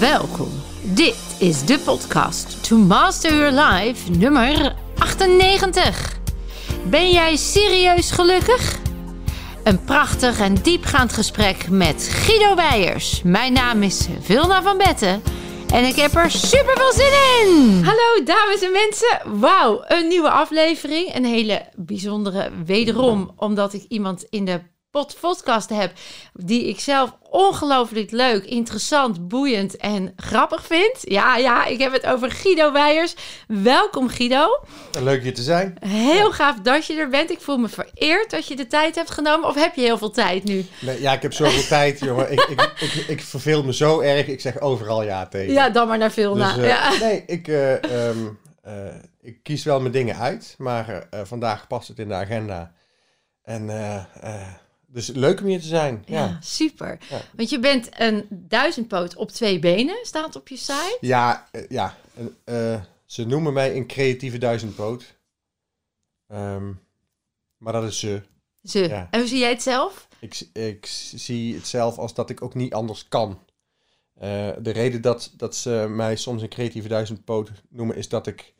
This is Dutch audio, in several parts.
Welkom. Dit is de podcast To Master Your Life nummer 98. Ben jij serieus gelukkig? Een prachtig en diepgaand gesprek met Guido Weijers. Mijn naam is Vilna van Betten en ik heb er super veel zin in. Hallo dames en mensen. Wauw, een nieuwe aflevering. Een hele bijzondere wederom, omdat ik iemand in de pod- podcast heb die ik zelf ongelooflijk leuk, interessant, boeiend en grappig vind. Ja, ja, ik heb het over Guido Weijers. Welkom Guido. Leuk hier te zijn. Heel gaaf dat je er bent. Ik voel me vereerd dat je de tijd hebt genomen. Of heb je heel veel tijd nu? Nee, ja, ik heb zoveel tijd, jongen. Ik, ik, ik, ik verveel me zo erg. Ik zeg overal ja tegen. Ja, dan maar naar veel Dus, na. eh, ja. Nee, ik, eh, ehm, eh, ik kies wel mijn dingen uit. Maar vandaag past het in de agenda. En dus leuk om hier te zijn. Ja, Ja, super. Ja. Want je bent een duizendpoot op twee benen, staat op je site. ja, eh, ja. En, eh, ze noemen mij een creatieve duizendpoot. Ehm, maar dat is ze. Ze. Ja. En hoe zie jij het zelf? Ik, ik zie het zelf als dat ik ook niet anders kan. Eh, de reden dat, dat ze mij soms een creatieve duizendpoot noemen, is dat ik,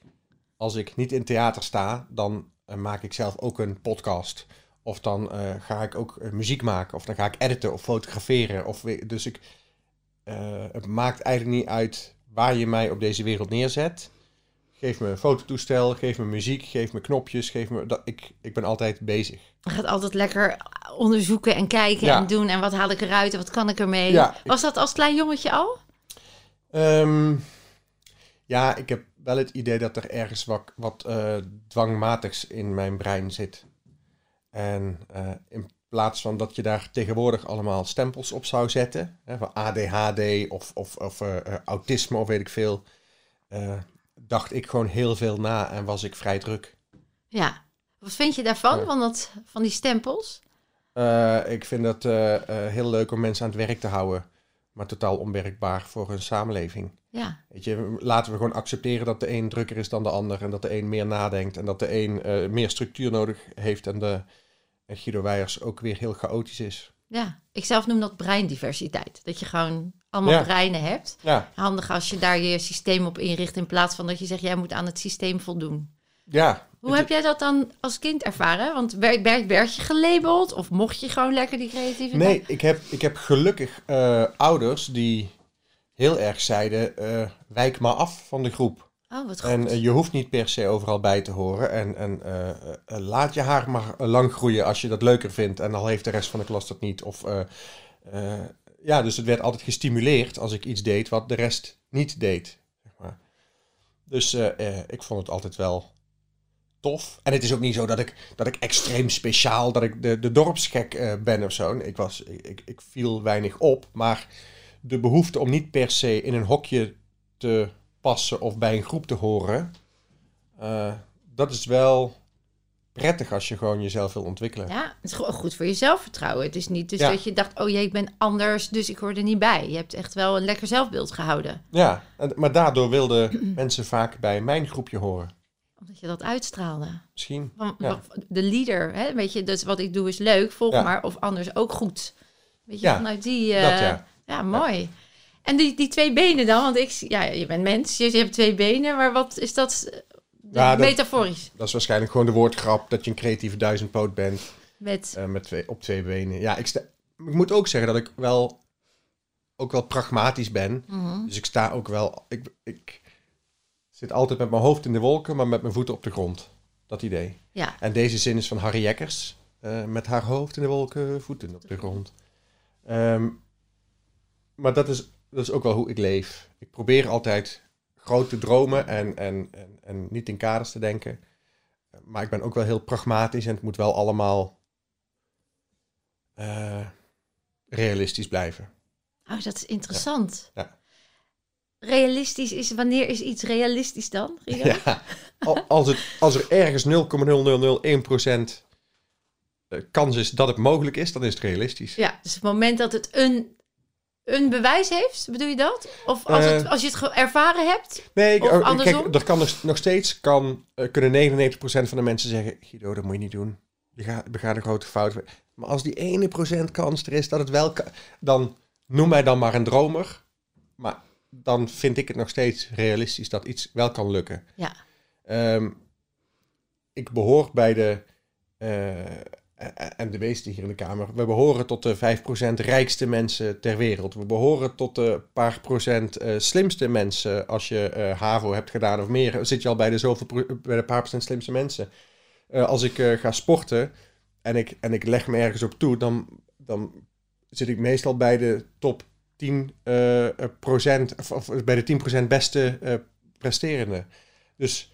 als ik niet in theater sta, dan maak ik zelf ook een podcast. Of dan eh, ga ik ook eh, muziek maken, of dan ga ik editen of fotograferen. Of, dus ik, eh, het maakt eigenlijk niet uit waar je mij op deze wereld neerzet. Geef me een fototoestel, geef me muziek, geef me knopjes, geef me... Dat, ik, ik ben altijd bezig. Je gaat altijd lekker onderzoeken en kijken Ja. en doen. En wat haal ik eruit en wat kan ik ermee? Ja, Was dat als klein jongetje al? Ehm, ja, ik heb wel het idee dat er ergens wat, wat dwangmatigs in mijn brein zit. En eh, in plaats van dat je daar tegenwoordig allemaal stempels op zou zetten, hè, van ADHD of, of, of eh, eh, autisme of weet ik veel, dacht ik gewoon heel veel na en was ik vrij druk. Ja. Wat vind je daarvan, van, dat, van die stempels? Ik vind het eh, heel leuk om mensen aan het werk te houden, maar totaal onwerkbaar voor een samenleving. Ja. Weet je, laten we gewoon accepteren dat de een drukker is dan de ander. En dat de een meer nadenkt. En dat de een eh, meer structuur nodig heeft. En de en Guido Weijers ook weer heel chaotisch is. ja. Ik zelf noem dat breindiversiteit. Dat je gewoon allemaal Ja. breinen hebt. Ja, Handig als je daar je systeem op inricht in plaats van dat je zegt, jij moet aan het systeem voldoen. ja. Hoe heb jij dat dan als kind ervaren? Want werd, werd, werd je gelabeld of mocht je gewoon lekker die creativiteit? Nee, ik heb, ik heb gelukkig eh, ouders die heel erg zeiden... eh, wijk maar af van de groep. Oh, wat goed. En eh, je hoeft niet per se overal bij te horen. En, en laat je haar maar lang groeien als je dat leuker vindt. En al heeft de rest van de klas dat niet. Of, ja, dus het werd altijd gestimuleerd als ik iets deed wat de rest niet deed. Zeg maar. Dus ik vond het altijd wel tof. En het is ook niet zo dat ik, dat ik extreem speciaal, dat ik de, de dorpsgek eh, ben of zo. Ik, was, ik, ik, viel weinig op. Maar de behoefte om niet per se in een hokje te passen of bij een groep te horen, eh, dat is wel prettig als je gewoon jezelf wil ontwikkelen. Ja, het is gewoon goed voor je zelfvertrouwen. Het is niet dus Ja. dat je dacht, oh jee, ik ben anders, dus ik hoor er niet bij. Je hebt echt wel een lekker zelfbeeld gehouden. Ja, maar daardoor wilden mensen vaak bij mijn groepje horen. Omdat je dat uitstraalde. Misschien. Van, Ja. De leader, hè? weet je, dus wat ik doe is leuk, volg Ja. maar. Of anders ook goed. Weet je, Ja, vanuit die... eh, dat ja. Mooi. En die, die twee benen dan, want ik, ja, je bent mens, je, je hebt twee benen, maar wat is dat, eh, Ja, metaforisch? Dat is waarschijnlijk gewoon de woordgrap dat je een creatieve duizendpoot bent Met, eh, met twee, op twee benen. Ja, ik, sta, ik moet ook zeggen dat ik wel, ook wel pragmatisch ben. Mhm. Dus ik sta ook wel. Ik, ik zit altijd met mijn hoofd in de wolken, maar met mijn voeten op de grond. Dat idee. ja, En deze zin is van Harry Jekkers. eh, met haar hoofd in de wolken, voeten op de grond. Ehm, maar dat is, dat is ook wel hoe ik leef. Ik probeer altijd groot te dromen en, en, en, en niet in kaders te denken. Maar ik ben ook wel heel pragmatisch en het moet wel allemaal eh, realistisch blijven. oh, dat is interessant. Ja. Realistisch is, wanneer is iets realistisch dan? Ja, al- als, het, als er ergens 0,0001% eh, kans is dat het mogelijk is, dan is het realistisch. Ja, dus het moment dat het een, een bewijs heeft, bedoel je dat? Of als, het, Eh. als je het ervaren hebt? Nee, ik- Of andersom? kijk, er kan nog, nog steeds kan, eh, kunnen 99% van de mensen zeggen: Guido, dat moet je niet doen. Je gaat, begaat een grote fout. Maar als die ene procent kans er is dat het wel kan, dan noem mij dan maar een dromer. Maar dan vind ik het nog steeds realistisch dat iets wel kan lukken. Ja. Ehm, ik behoor bij de, eh, en de meeste hier in de Kamer, we behoren tot de 5% rijkste mensen ter wereld. We behoren tot de paar procent eh, slimste mensen. Als je eh, HAVO hebt gedaan of meer, zit je al bij de, zoveel bij de paar procent slimste mensen. Eh, als ik eh, ga sporten en ik, en ik leg me ergens op toe, dan, dan zit ik meestal bij de top 10 eh, eh, procent, of, of bij de 10% beste eh presterende. Dus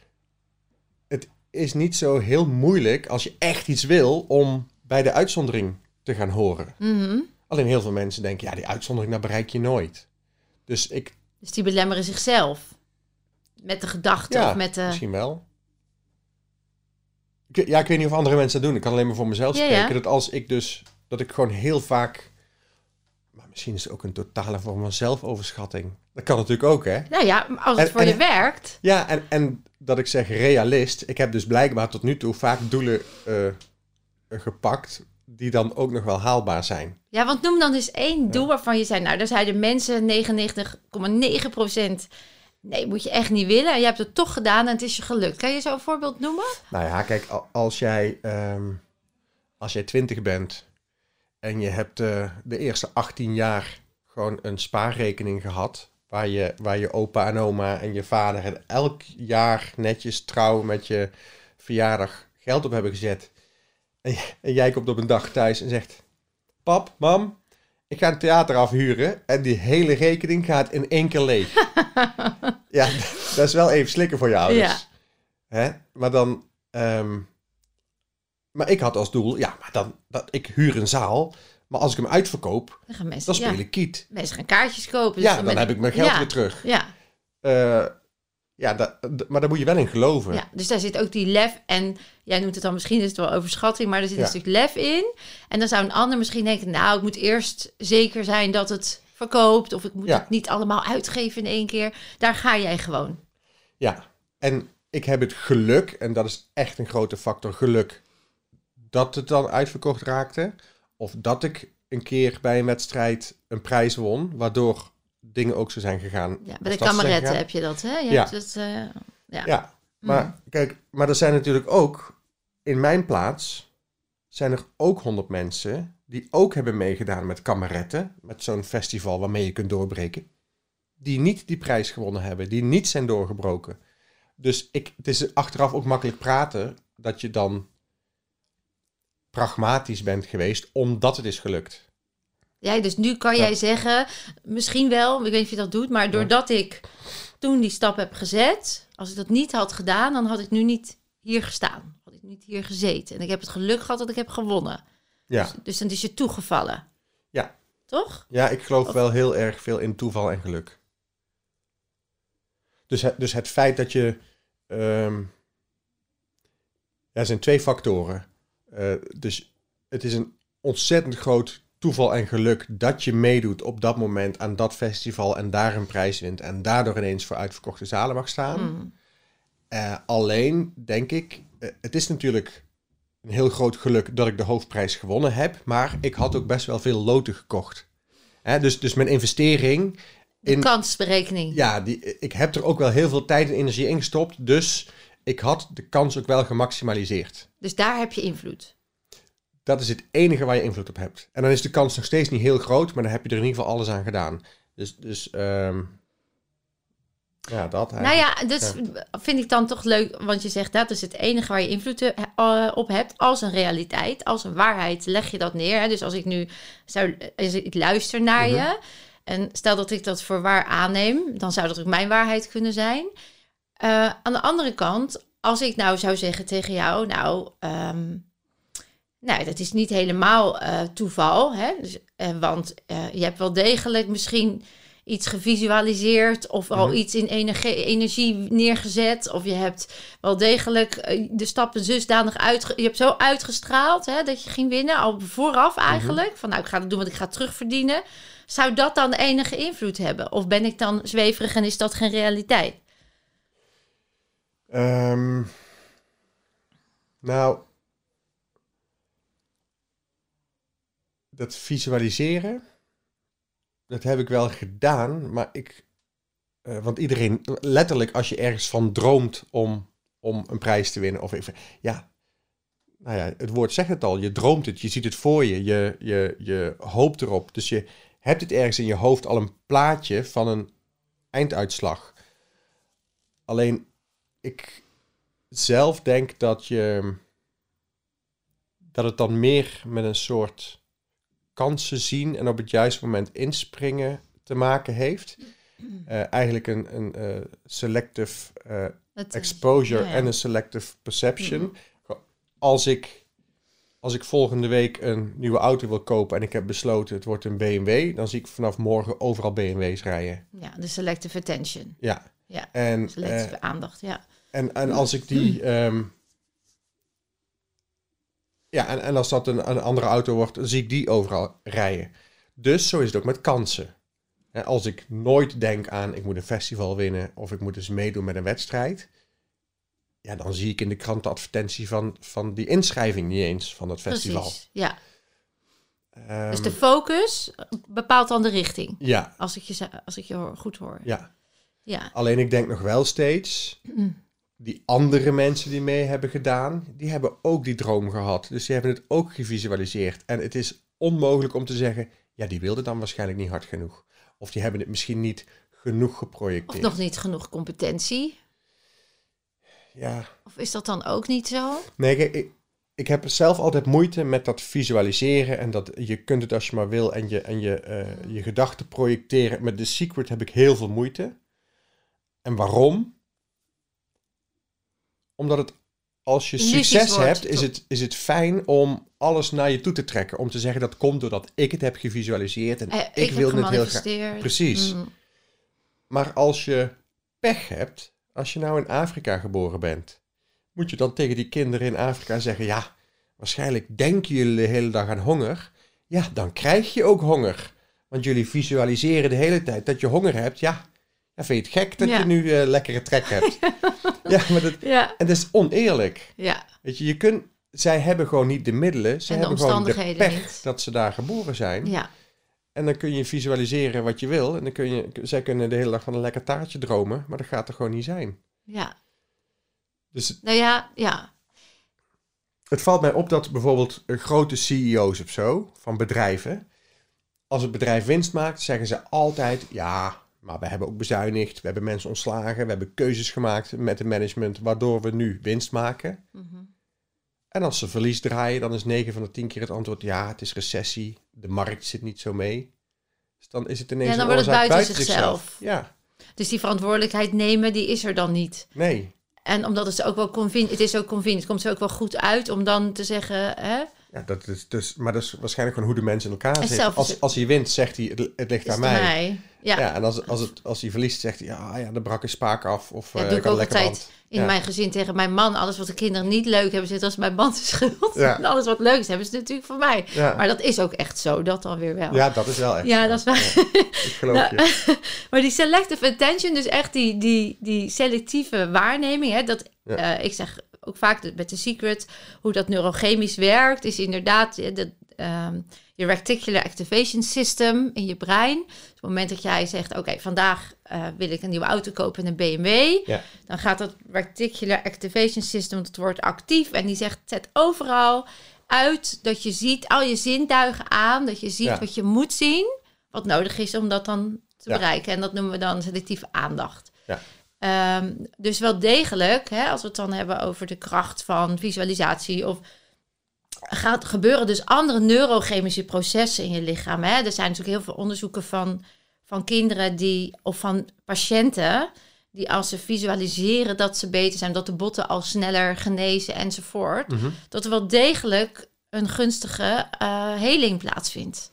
het is niet zo heel moeilijk als je echt iets wil om bij de uitzondering te gaan horen. Mhm. Alleen heel veel mensen denken, ja, die uitzondering, dat bereik je nooit. Dus ik, Dus die belemmeren zichzelf. Met de gedachte ja, of met de... misschien wel. Ik, ja, ik weet niet of andere mensen dat doen. Ik kan alleen maar voor mezelf Ja, spreken. ja. Dat als ik dus, dat ik gewoon heel vaak, maar misschien is het ook een totale vorm van zelfoverschatting. Dat kan natuurlijk ook, hè? Nou ja, als het En- voor en- je werkt. Ja, en, en dat ik zeg realist. Ik heb dus blijkbaar tot nu toe vaak doelen eh, gepakt die dan ook nog wel haalbaar zijn. Ja, want noem dan eens één doel waarvan je zei... Nou, daar zeiden mensen 99,9 procent... Nee, moet je echt niet willen. En je hebt het toch gedaan en het is je gelukt. Kan je zo een voorbeeld noemen? Nou ja, kijk, als jij, ehm, als jij 20 bent en je hebt eh, de eerste 18 jaar gewoon een spaarrekening gehad, waar je, waar je opa en oma en je vader het elk jaar netjes trouw met je verjaardag geld op hebben gezet. En, jij komt op een dag thuis en zegt, pap, mam, ik ga een theater afhuren en die hele rekening gaat in één keer leeg. ja, dat is wel even slikken voor je ouders. Ja. Hè? Maar dan. ehm, maar ik had als doel, ja, maar dan, dat, ik huur een zaal. Maar als ik hem uitverkoop, Dan gaan mensen, dan speel ja, ik kiet. mensen gaan kaartjes kopen. ja, Dus dan met- heb ik mijn geld ja, weer terug. Ja, Eh, ja, dat, maar daar moet je wel in geloven. ja, dus daar zit ook die lef. En jij noemt het dan misschien is het wel overschatting, maar er zit Ja. een stuk lef in. En dan zou een ander misschien denken, nou, ik moet eerst zeker zijn dat het verkoopt. Of ik moet Ja. het niet allemaal uitgeven in één keer. Daar ga jij gewoon. Ja, en ik heb het geluk, en dat is echt een grote factor, geluk, dat het dan uitverkocht raakte. Of dat ik een keer bij een wedstrijd een prijs won, waardoor dingen ook zo zijn gegaan. Ja, bij de kameretten heb je dat, hè? Je Ja. hebt het, eh, ja. Ja, maar kijk, maar er zijn natuurlijk ook, in mijn plaats, zijn er ook honderd mensen die ook hebben meegedaan met kameretten, met zo'n festival waarmee je kunt doorbreken, die niet die prijs gewonnen hebben, die niet zijn doorgebroken. Dus ik, het is achteraf ook makkelijk praten dat je dan pragmatisch bent geweest, omdat het is gelukt. Ja, dus nu kan Ja. jij zeggen, misschien wel, ik weet niet of je dat doet, maar doordat ik toen die stap heb gezet, als ik dat niet had gedaan, dan had ik nu niet hier gestaan. Had ik niet hier gezeten. En ik heb het geluk gehad dat ik heb gewonnen. Ja, Dus dan is je toegevallen. Ja. Toch? ja ik geloof wel heel erg veel in toeval en geluk. Dus het, dus het feit dat je. ja, er zijn twee factoren. Eh, dus het is een ontzettend groot toeval en geluk dat je meedoet op dat moment aan dat festival en daar een prijs wint en daardoor ineens voor uitverkochte zalen mag staan. Hmm. Eh, alleen denk ik, eh, het is natuurlijk een heel groot geluk dat ik de hoofdprijs gewonnen heb, maar ik had ook best wel veel loten gekocht. Hè, dus, dus mijn investering, De In- kansberekening. ja, die, ik heb er ook wel heel veel tijd en energie in gestopt, dus ik had de kans ook wel gemaximaliseerd. Dus daar heb je invloed. Dat is het enige waar je invloed op hebt. En dan is de kans nog steeds niet heel groot, maar dan heb je er in ieder geval alles aan gedaan. Dus, dus ehm, ja, dat Nou eigenlijk. ja, dus vind ik dan toch leuk, want je zegt dat is het enige waar je invloed eh, op hebt als een realiteit, als een waarheid leg je dat neer. Hè? Dus als ik nu zou, als ik luister naar Mhm. je en stel dat ik dat voor waar aanneem, dan zou dat ook mijn waarheid kunnen zijn. Eh, aan de andere kant, als ik nou zou zeggen tegen jou, nou, ehm, nou dat is niet helemaal eh, toeval, hè? Dus, eh, want je hebt wel degelijk misschien iets gevisualiseerd of al Mhm. iets in energie, energie neergezet. Of je hebt wel degelijk de stappen zusdanig uit. Je hebt zo uitgestraald hè, dat je ging winnen, al vooraf eigenlijk. Van nou, ik ga het doen, want ik ga het terugverdienen. Zou dat dan enige invloed hebben? Of ben ik dan zweverig en is dat geen realiteit? Ehm, nou, dat visualiseren, dat heb ik wel gedaan, maar ik, eh, want iedereen, letterlijk als je ergens van droomt om, om een prijs te winnen, of even, ja, nou ja, het woord zegt het al, je droomt het, je ziet het voor je, je, je, je hoopt erop. Dus je hebt het ergens in je hoofd al een plaatje van een einduitslag. Alleen, ik zelf denk dat je, dat het dan meer met een soort kansen zien en op het juiste moment inspringen te maken heeft. Eh, eigenlijk een, een eh, selective eh, exposure en een selective perception. Als ik, als ik volgende week een nieuwe auto wil kopen en ik heb besloten het wordt een BMW, dan zie ik vanaf morgen overal BMW's rijden. Ja, de selective attention. Ja. Ja, En, selective aandacht, ja. En, en als ik die. ehm, ja, en, en als dat een, een andere auto wordt, dan zie ik die overal rijden. Dus zo is het ook met kansen. Als ik nooit denk aan ik moet een festival winnen of ik moet eens meedoen met een wedstrijd. Ja, dan zie ik in de krant de advertentie van, van die inschrijving niet eens van het festival. Precies, ja. Ehm, Dus de focus bepaalt dan de richting. ja, Als ik je, als ik je goed hoor. ja. Ja. Alleen ik denk nog wel steeds, die andere mensen die mee hebben gedaan, die hebben ook die droom gehad. Dus die hebben het ook gevisualiseerd. En het is onmogelijk om te zeggen, ja, die wilden dan waarschijnlijk niet hard genoeg. Of die hebben het misschien niet genoeg Of geprojecteerd. nog niet genoeg competentie. Ja, Of is dat dan ook niet zo? nee, kijk, ik, ik heb zelf altijd moeite met dat visualiseren. En dat je kunt het als je maar wil en je, en je, eh, je gedachten projecteren. Met The Secret heb ik heel veel moeite. En waarom? Omdat het, als je succes hebt, is het, is het fijn om alles naar je toe te trekken. Om te zeggen dat komt doordat ik het heb gevisualiseerd en Eh, ik, wilde het heel graag. Precies. Mm. Maar als je pech hebt, als je nou in Afrika geboren bent, moet je dan tegen die kinderen in Afrika zeggen: Ja, waarschijnlijk denken jullie de hele dag aan honger. Ja, dan krijg je ook honger. Want jullie visualiseren de hele tijd dat je honger hebt. Ja, ja vind je het gek dat Ja. je nu eh, lekkere trek hebt? ja, maar dat, Ja, en dat is oneerlijk. ja. Weet je, je kunt, zij hebben gewoon niet de middelen. Ze En de hebben gewoon de omstandigheden pech niet. dat ze daar geboren zijn. ja. En dan kun je visualiseren wat je wil. En dan kun je, zij kunnen de hele dag van een lekker taartje dromen. Maar dat gaat er gewoon niet zijn. ja. Dus Nou ja, ja. het valt mij op dat bijvoorbeeld eh, grote CEO's of zo, van bedrijven. Als het bedrijf winst maakt, zeggen ze altijd... Ja, maar we hebben ook bezuinigd. We hebben mensen ontslagen. We hebben keuzes gemaakt met het management... waardoor we nu winst maken. Mhm. En als ze verlies draaien, dan is 9 van de 10 keer het antwoord... Ja, het is recessie. De markt zit niet zo mee. Dus dan is het ineens Ja, dan wordt het buiten zichzelf. Ja, Dus die verantwoordelijkheid nemen, die is er dan niet. nee. En omdat het ook wel convenient, het is ook convenient, het komt er ook wel goed uit om dan te zeggen, hè, Ja, dat is dus, maar dat is waarschijnlijk gewoon hoe de mensen in elkaar En zitten. Als, als hij wint, zegt hij, het, het ligt aan mij. mij. Ja, Ja, en als, als, het, als hij verliest, zegt hij, ja, ja, de brak een spaak af. Of Ja, eh, doe ik ook altijd band. in Ja. mijn gezin tegen mijn man. Alles wat de kinderen niet leuk hebben, zit als mijn man de schuld. Ja. En alles wat leuk is, hebben ze natuurlijk voor mij. Ja. Maar dat is ook echt zo, dat dan weer wel. Ja, dat is wel echt. Ja, dat is waar. ik geloof Nou, je. Maar die selective attention, dus echt die, die, die selectieve waarneming, hè, dat, eh, ik zeg ook vaak met de secret, hoe dat neurochemisch werkt, is inderdaad eh, dat, ehm, je reticular activation system in je brein. Dus op het moment dat jij zegt, oké, vandaag eh, wil ik een nieuwe auto kopen en een BMW, Ja. dan gaat dat reticular activation system, dat wordt actief en die zegt, zet overal uit dat je ziet, al je zintuigen aan, dat je ziet Ja. wat je moet zien, wat nodig is om dat dan te Ja. bereiken. En dat noemen we dan selectieve aandacht. Ja. Ehm, dus wel degelijk, hè, als we het dan hebben over de kracht van visualisatie of gaat gebeuren dus andere neurochemische processen in je lichaam. Hè? Er zijn natuurlijk heel veel onderzoeken van, van kinderen die of van patiënten die als ze visualiseren dat ze beter zijn, dat de botten al sneller genezen enzovoort, Mhm. dat er wel degelijk een gunstige eh, heling plaatsvindt.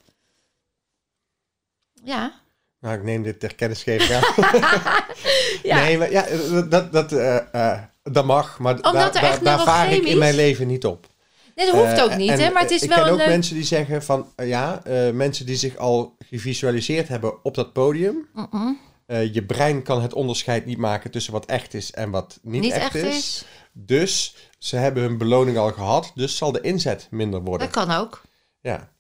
Ja. Nou, ik neem dit ter kennisgeving aan. ja. Nee, maar ja, dat, dat, eh, eh, dat mag. Maar Omdat daar, vaar ik in mijn leven niet op. Nee, dat hoeft Eh, ook niet, hè? Maar het is ik wel ken een ook mensen die zeggen van, ja, mensen die zich al gevisualiseerd hebben op dat podium. Je brein kan het onderscheid niet maken tussen wat echt is en wat niet, niet echt, echt is. is. Dus ze hebben hun beloning al gehad, dus zal de inzet minder worden. Dat kan ook. Ja,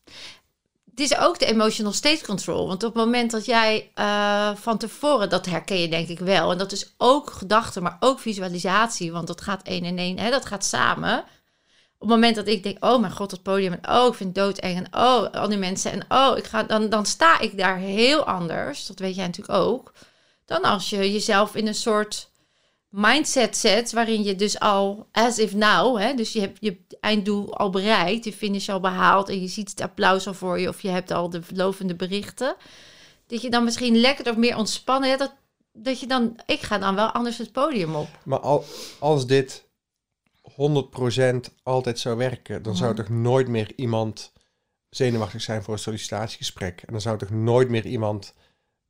het is ook de emotional state control. Want op het moment dat jij uh, van tevoren, dat herken je denk ik wel. En dat is ook gedachte, maar ook visualisatie. Want dat gaat één en één, hè, dat gaat samen. Op het moment dat ik denk, oh mijn god, dat podium. En oh, ik vind het doodeng. En oh, al die mensen. En oh, ik ga, dan, dan sta ik daar heel anders. Dat weet jij natuurlijk ook. Dan als je jezelf in een soort mindset zet, waarin je dus al as if now, hè, dus je hebt je einddoel al bereikt, je finish al behaald en je ziet het applaus al voor je of je hebt al de lovende berichten, dat je dan misschien lekker of meer ontspannen, hè, dat, dat je dan, ik ga dan wel anders het podium op. Maar al, als dit 100% altijd zou werken, dan zou Mhm. toch nooit meer iemand zenuwachtig zijn voor een sollicitatiegesprek. En dan zou toch nooit meer iemand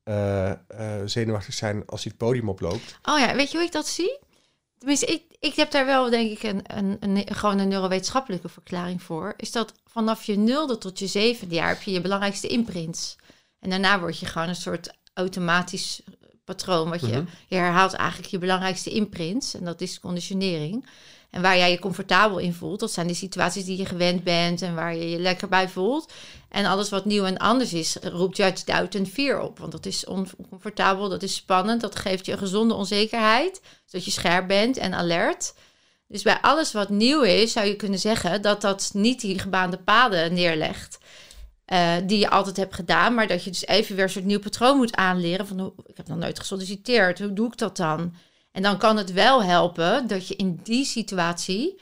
eh, eh, zenuwachtig zijn als hij het podium oploopt. Oh ja, weet je hoe ik dat zie? Tenminste, ik, ik heb daar wel denk ik een, een, een, gewoon een neurowetenschappelijke verklaring voor. Is dat vanaf je nulde tot je zevende jaar heb je je belangrijkste imprints. En daarna word je gewoon een soort automatisch patroon. Wat je, Mhm. je herhaalt eigenlijk je belangrijkste imprints. En dat is conditionering. En waar jij je comfortabel in voelt, dat zijn de situaties die je gewend bent en waar je je lekker bij voelt. En alles wat nieuw en anders is, roept juist doubt en fear op. Want dat is oncomfortabel, dat is spannend, dat geeft je een gezonde onzekerheid, zodat je scherp bent en alert. Dus bij alles wat nieuw is, zou je kunnen zeggen dat dat niet die gebaande paden neerlegt. eh, die je altijd hebt gedaan, maar dat je dus even weer een soort nieuw patroon moet aanleren. Van, ik heb nog nooit gesolliciteerd, hoe doe ik dat dan? En dan kan het wel helpen dat je in die situatie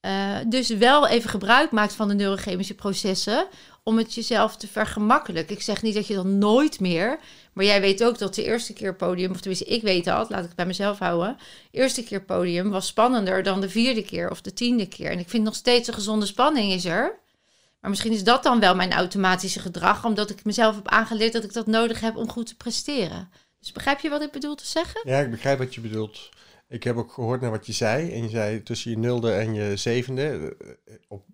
eh, dus wel even gebruik maakt van de neurochemische processen om het jezelf te vergemakkelijken. Ik zeg niet dat je dan nooit meer, maar jij weet ook dat de eerste keer podium, of tenminste ik weet dat, laat ik het bij mezelf houden, de eerste keer podium was spannender dan de vierde keer of de tiende keer. En ik vind nog steeds een gezonde spanning is er. Maar misschien is dat dan wel mijn automatische gedrag, omdat ik mezelf heb aangeleerd dat ik dat nodig heb om goed te presteren. Dus begrijp je wat ik bedoel te zeggen? Ja, ik begrijp wat je bedoelt. Ik heb ook gehoord naar wat je zei. En je zei tussen je nulde en je zevende. eh, Op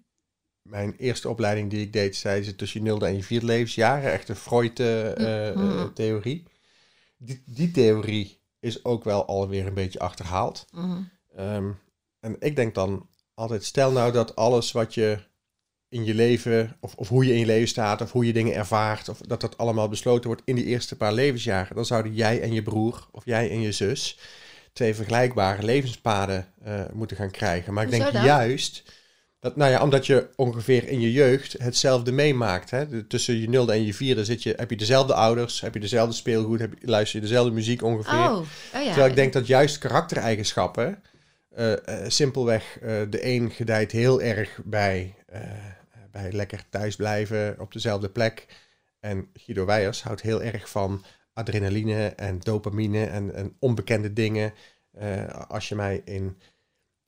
mijn eerste opleiding die ik deed, zei ze tussen je nulde en je vierde levensjaar. Echt een Mhm. Freud-theorie. die, die theorie is ook wel alweer een beetje achterhaald. Mhm. Ehm, en ik denk dan altijd, stel nou dat alles wat je in je leven, of, of hoe je in je leven staat, of hoe je dingen ervaart, of dat dat allemaal besloten wordt in die eerste paar levensjaren, dan zouden jij en je broer, of jij en je zus, twee vergelijkbare levenspaden eh, moeten gaan krijgen. Maar ik denk juist dat, nou ja, omdat je ongeveer in je jeugd hetzelfde meemaakt. Hè? De- tussen je nulde en je vierde zit je, heb je dezelfde ouders, heb je dezelfde speelgoed, heb je, luister je dezelfde muziek ongeveer. Oh, oh ja. Terwijl ik denk dat juist karaktereigenschappen, eh, eh, simpelweg, de een gedijt heel erg bij, bij lekker thuisblijven op dezelfde plek. En Guido Weijers houdt heel erg van adrenaline en dopamine en, en onbekende dingen. Eh, als je mij in,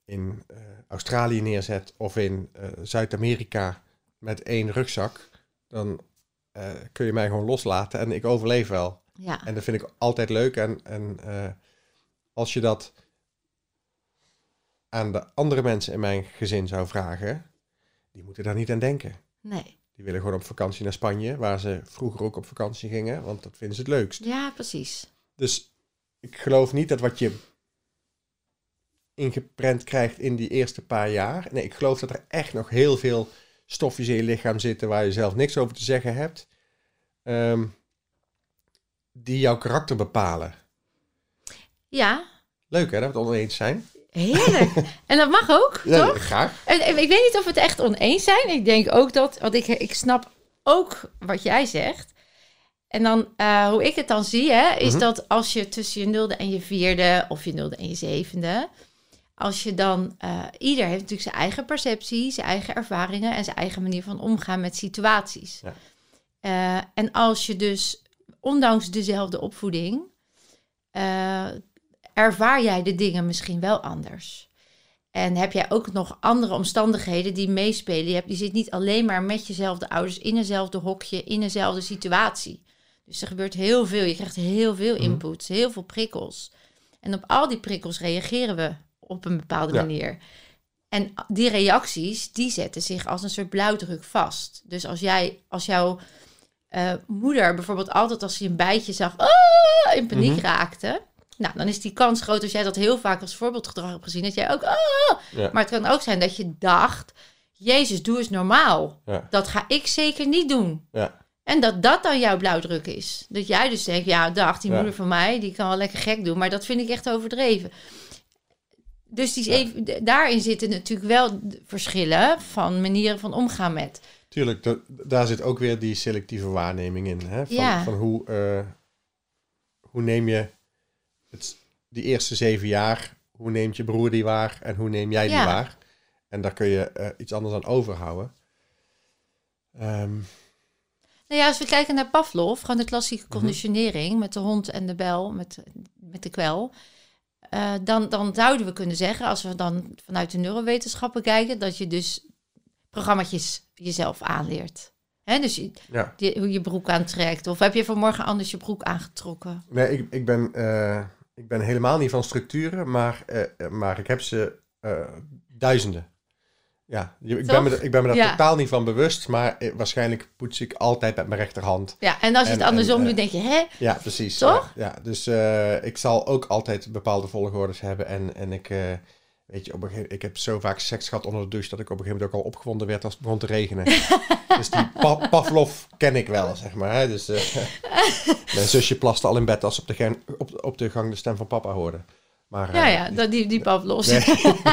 in eh, Australië neerzet of in eh, Zuid-Amerika met één rugzak, dan kun je mij gewoon loslaten en ik overleef wel. ja. En dat vind ik altijd leuk. En, en als je dat aan de andere mensen in mijn gezin zou vragen, die moeten daar niet aan denken. Nee. Die willen gewoon op vakantie naar Spanje, waar ze vroeger ook op vakantie gingen, want dat vinden ze het leukst. Ja, precies. Dus ik geloof niet dat wat je ingeprent krijgt in die eerste paar jaar. Nee, ik geloof dat er echt nog heel veel stofjes in je lichaam zitten waar je zelf niks over te zeggen hebt. ehm, die jouw karakter bepalen. Ja, Leuk hè, dat we het oneens zijn. Heerlijk. en dat mag ook, Ja, toch? graag. En, en ik weet niet of we het echt oneens zijn. Ik denk ook dat, want ik, ik snap ook wat jij zegt. En dan, eh, hoe ik het dan zie, hè, is Mhm. dat als je tussen je nulde en je vierde, of je nulde en je zevende, als je dan, eh, ieder heeft natuurlijk zijn eigen perceptie, zijn eigen ervaringen en zijn eigen manier van omgaan met situaties. Ja. Eh, en als je dus, ondanks dezelfde opvoeding, eh, ervaar jij de dingen misschien wel anders. En heb jij ook nog andere omstandigheden die meespelen? Je, hebt, je zit niet alleen maar met jezelfde ouders in eenzelfde hokje, in eenzelfde situatie. Dus er gebeurt heel veel. Je krijgt heel veel Mhm. inputs, heel veel prikkels. En op al die prikkels reageren we op een bepaalde Ja. manier. En die reacties, die zetten zich als een soort blauwdruk vast. Dus als jij, als jouw eh, moeder bijvoorbeeld altijd als ze een bijtje zag, "Ah!" in paniek Mhm. raakte. Nou, dan is die kans groot als jij dat heel vaak als voorbeeldgedrag hebt gezien, dat jij ook, "Ah!" Ja. Maar het kan ook zijn dat je dacht, Jezus, doe eens normaal. Ja. Dat ga ik zeker niet doen. Ja. En dat dat dan jouw blauwdruk is. Dat jij dus denkt, ja, dag, die Ja. moeder van mij, die kan wel lekker gek doen. Maar dat vind ik echt overdreven. Dus die even, daarin zitten natuurlijk wel verschillen van manieren van omgaan met. Tuurlijk, da- daar zit ook weer die selectieve waarneming in. Hè? Van, Ja. van hoe, eh, hoe neem je het, die eerste zeven jaar, hoe neemt je broer die waar en hoe neem jij die Ja. waar? En daar kun je eh, iets anders aan overhouden. Ehm, Nou ja, als we kijken naar Pavlov, gewoon de klassieke Mhm. conditionering met de hond en de bel, met, met de kwel. eh, dan, dan zouden we kunnen zeggen, als we dan vanuit de neurowetenschappen kijken, dat je dus programma's jezelf aanleert. Hè, dus je, ja. die- hoe je broek aantrekt. Of heb je vanmorgen anders je broek aangetrokken? Nee, ik, ik, ben, eh, ik ben helemaal niet van structuren, maar, eh, eh, maar ik heb ze eh, duizenden. Ja, ik ben, me, ik ben me daar Ja. totaal niet van bewust, maar waarschijnlijk poets ik altijd met mijn rechterhand. Ja, en als je En- het andersom en, doet, denk je, hè? Ja, precies. Toch? Ja, ja. dus ik zal ook altijd bepaalde volgordes hebben. En, en ik, weet je, op een gegeven, ik heb zo vaak seks gehad onder de douche dat ik op een gegeven moment ook al opgewonden werd als het begon te regenen. dus die pa Pavlov ken ik wel, zeg maar. Hè? Dus, eh, mijn zusje plaste al in bed als ze op de, gang, op, op de gang de stem van papa hoorde. Maar, eh, Ja, ja, dat, die, die Pavlovs. Nee,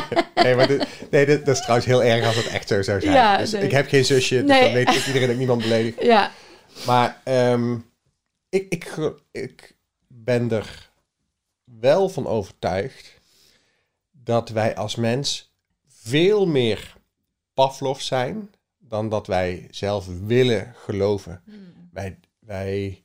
nee, maar dit, nee dit, dat is trouwens heel erg als het echt zo zou zijn. Ja, dus nee. ik heb geen zusje, dus Nee. dan weet ik iedereen dat ik niemand beledig. ja. Maar ehm, ik, ik, ik ben er wel van overtuigd dat wij als mens veel meer Pavlov zijn dan dat wij zelf willen geloven. Wij, wij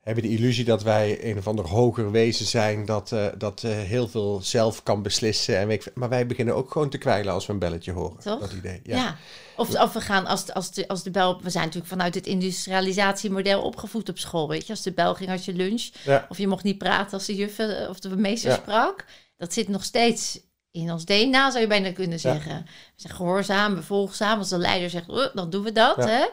hebben de illusie dat wij een of ander hoger wezen zijn dat, eh, dat eh, heel veel zelf kan beslissen. En ik maar wij beginnen ook gewoon te kwijlen als we een belletje horen. Toch? Dat idee. Ja. Ja. Of, of we gaan als, de- als, de, als de bel. We zijn natuurlijk vanuit het industrialisatiemodel opgevoed op school. Weet je, als de bel ging als je lunch. Ja. Of je mocht niet praten als de juf eh, of de meester Ja. sprak. Dat zit nog steeds in ons DNA, zou je bijna kunnen Ja. zeggen. We zijn gehoorzaam, bevolgzaam. Als de leider zegt, "Oh, dan doen we dat. Ja. Hè?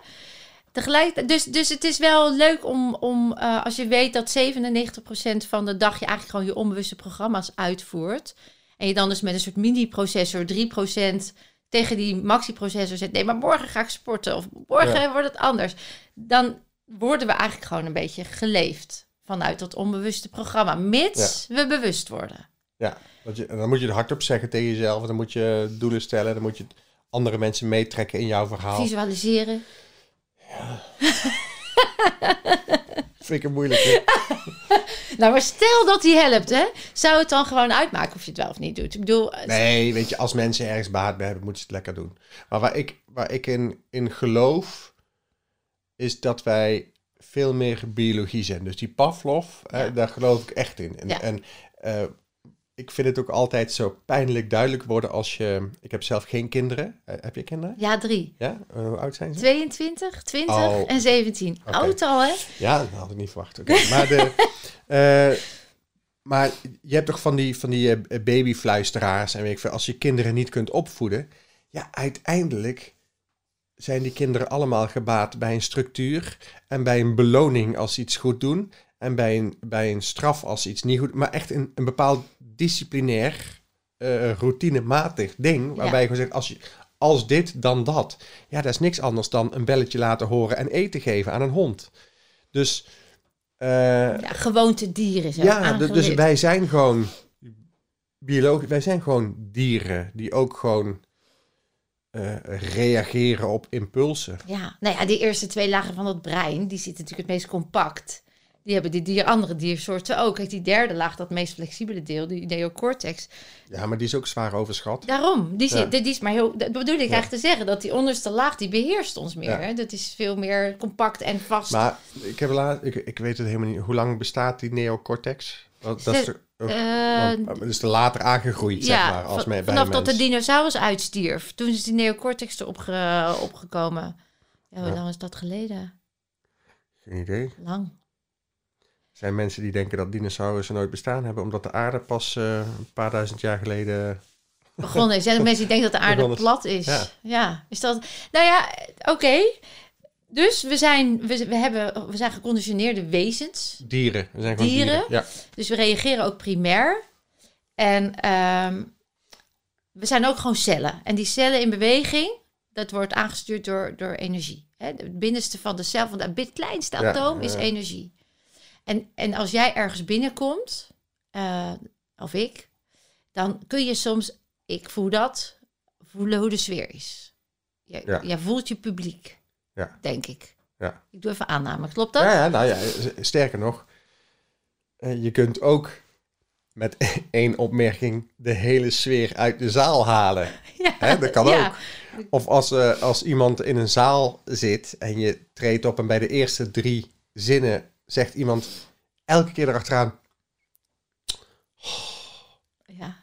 Tegelijk, dus, dus het is wel leuk om, om eh, als je weet dat 97% van de dag je eigenlijk gewoon je onbewuste programma's uitvoert. En je dan dus met een soort mini-processor 3% tegen die maxi-processor zet. Nee, maar morgen ga ik sporten. Of morgen wordt het anders. Dan worden we eigenlijk gewoon een beetje geleefd vanuit dat onbewuste programma. Mits we bewust worden. Ja, want je, dan moet je er hardop zeggen tegen jezelf. Dan moet je doelen stellen. Dan moet je andere mensen meetrekken in jouw verhaal. Visualiseren. Vind ik een moeilijke. Nou, maar stel dat die helpt, hè? Zou het dan gewoon uitmaken of je het wel of niet doet? Ik bedoel, het- Nee, weet je, als mensen ergens baat bij hebben, moeten ze het lekker doen. Maar waar ik, waar ik in, in geloof, is dat wij veel meer biologie zijn. Dus die Pavlov, Ja. eh, daar geloof ik echt in. En, Ja. en eh, ik vind het ook altijd zo pijnlijk duidelijk worden als je... Ik heb zelf geen kinderen. Eh, heb je kinderen? ja, drie. Ja? Eh, hoe oud zijn ze? 22, 20 Oh. en 17. Oké. Oud al, hè? Ja, dat had ik niet verwacht. Maar, de, eh, maar je hebt toch van die, van die babyfluisteraars en weet ik veel, als je kinderen niet kunt opvoeden, ja, uiteindelijk zijn die kinderen allemaal gebaat bij een structuur en bij een beloning als ze iets goed doen en bij een, bij een straf als ze iets niet goed maar echt een, een bepaald disciplinair, eh routinematig ding, waarbij je gewoon zegt, als, je, als dit, dan dat. Ja, dat is niks anders dan een belletje laten horen en eten geven aan een hond. Dus, eh, Ja, gewoonte dieren zo. ja, dus wij zijn gewoon biologisch, wij zijn gewoon dieren die ook gewoon eh, reageren op impulsen. Ja, nou ja, die eerste twee lagen van dat brein, die zitten natuurlijk het meest compact. Die hebben die dier, andere diersoorten ook. Kijk, die derde laag, dat meest flexibele deel, die neocortex. Ja, maar die is ook zwaar overschat. Daarom, die, Ja. die is maar heel... Dat bedoel ik eigenlijk te zeggen, dat die onderste laag, die beheerst ons meer. Hè? Dat is veel meer compact en vast. Maar ik, heb laat, ik, ik weet het helemaal niet. Hoe lang bestaat die neocortex? Dat, dat is, Zes- toch- Eh, dat is er later aangegroeid, zeg maar, als bij vanaf dat de dinosaurus uitstierf. Toen is die neocortex erop ge- opgekomen. Ja, hoe Ja. lang is dat geleden? Geen idee. Lang. Er zijn mensen die denken dat dinosaurussen nooit bestaan hebben, omdat de aarde pas eh, een paar duizend jaar geleden... begonnen is. Zijn er mensen die denken dat de aarde plat is? Ja. Ja. Is dat... Nou ja, oké. Dus we zijn, we, we, hebben, we zijn geconditioneerde wezens. Dieren. We zijn gewoon Dieren? dieren. Ja. Dus we reageren ook primair. En ehm, we zijn ook gewoon cellen. En die cellen in beweging, dat wordt aangestuurd door, door energie. Hè? Het binnenste van de cel, van het kleinste Ja, atoom, is energie. En, en als jij ergens binnenkomt, eh, of ik, dan kun je soms, ik voel dat, voelen hoe de sfeer is. Je, Ja. Jij voelt je publiek, Ja. denk ik. Ja. Ik doe even aanname, klopt dat? Ja, nou ja, sterker nog, eh, je kunt ook met één opmerking de hele sfeer uit de zaal halen. Ja, Hè, dat kan ja. ook. Of als, eh, als iemand in een zaal zit en je treedt op en bij de eerste drie zinnen zegt iemand elke keer erachteraan, ja.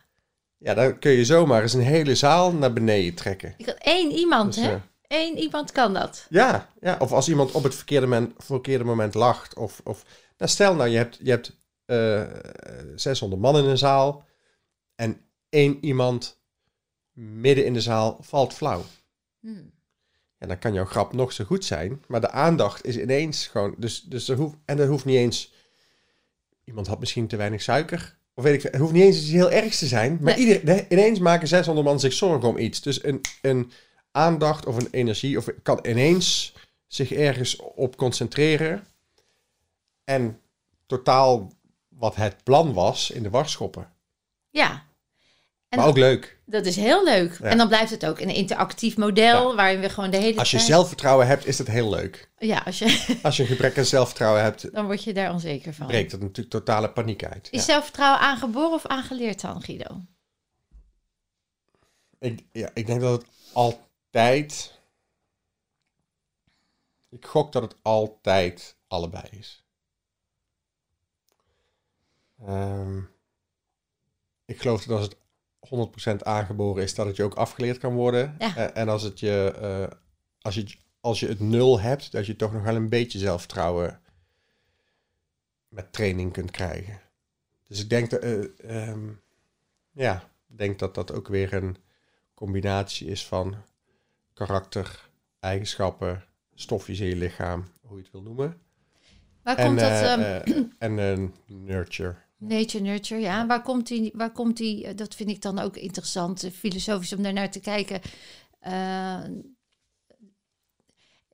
ja, dan kun je zomaar eens een hele zaal naar beneden trekken. Ik had één iemand, Dus, hè? eh, Eén iemand kan dat. Ja, ja, of als iemand op het verkeerde moment, verkeerde moment lacht. Of, of, nou stel nou, je hebt, je hebt eh 600 man in een zaal en één iemand midden in de zaal valt flauw. Hmm. Ja, dan kan jouw grap nog zo goed zijn, maar de aandacht is ineens gewoon... Dus, dus er hoeft, en er hoeft niet eens... Iemand had misschien te weinig suiker. Of weet ik veel. Het hoeft niet eens iets heel ergs te zijn. Maar Nee. ineens maken 600 man zich zorgen om iets. Dus een, een aandacht of een energie... Of kan ineens zich ergens op concentreren. En totaal wat het plan was in de war schoppen. Ja. En maar ook leuk. dat is heel leuk. Ja. En dan blijft het ook een interactief model waarin we gewoon de hele Als je tijd... zelfvertrouwen hebt, is dat heel leuk. Ja, als je... Als je een gebrek aan zelfvertrouwen hebt, dan word je daar onzeker van. breekt dat natuurlijk totale paniek uit. Is Ja. zelfvertrouwen aangeboren of aangeleerd dan, Guido? Ik, ja, ik denk dat het altijd. Ik gok dat het altijd allebei is. Ehm, ik geloof dat als het 100% aangeboren is, dat het je ook afgeleerd kan worden. Ja. Eh, en als, het je, eh, als, je, als je het nul hebt, dat je toch nog wel een beetje zelfvertrouwen met training kunt krijgen. Dus ik denk dat, eh, ehm, ja, ik denk dat dat ook weer een combinatie is van karakter, eigenschappen, stofjes in je lichaam, hoe je het wil noemen. Waar En, komt dat... eh, en een nurture. Nature nurture, ja. Waar komt die, waar komt die, eh, dat vind ik dan ook interessant, eh, filosofisch om daar naar te kijken. Eh,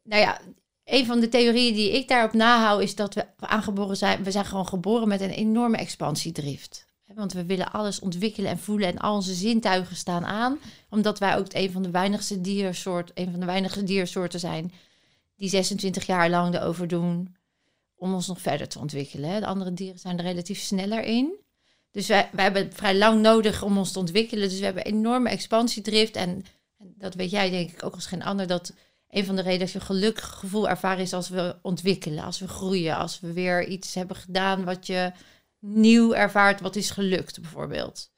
nou ja, een van de theorieën die ik daarop nahoud is dat we aangeboren zijn, we zijn gewoon geboren met een enorme expansiedrift. Want we willen alles ontwikkelen en voelen en al onze zintuigen staan aan. Omdat wij ook een van de weinigste diersoort, een van de weinige diersoorten zijn die 26 jaar lang erover doen om ons nog verder te ontwikkelen. Hè. De andere dieren zijn er relatief sneller in. Dus wij, wij hebben vrij lang nodig om ons te ontwikkelen. Dus we hebben enorme expansiedrift. En, en dat weet jij denk ik ook als geen ander. Dat een van de redenen dat je gelukkig gevoel ervaren is als we ontwikkelen. Als we groeien. Als we weer iets hebben gedaan wat je nieuw ervaart. Wat is gelukt bijvoorbeeld.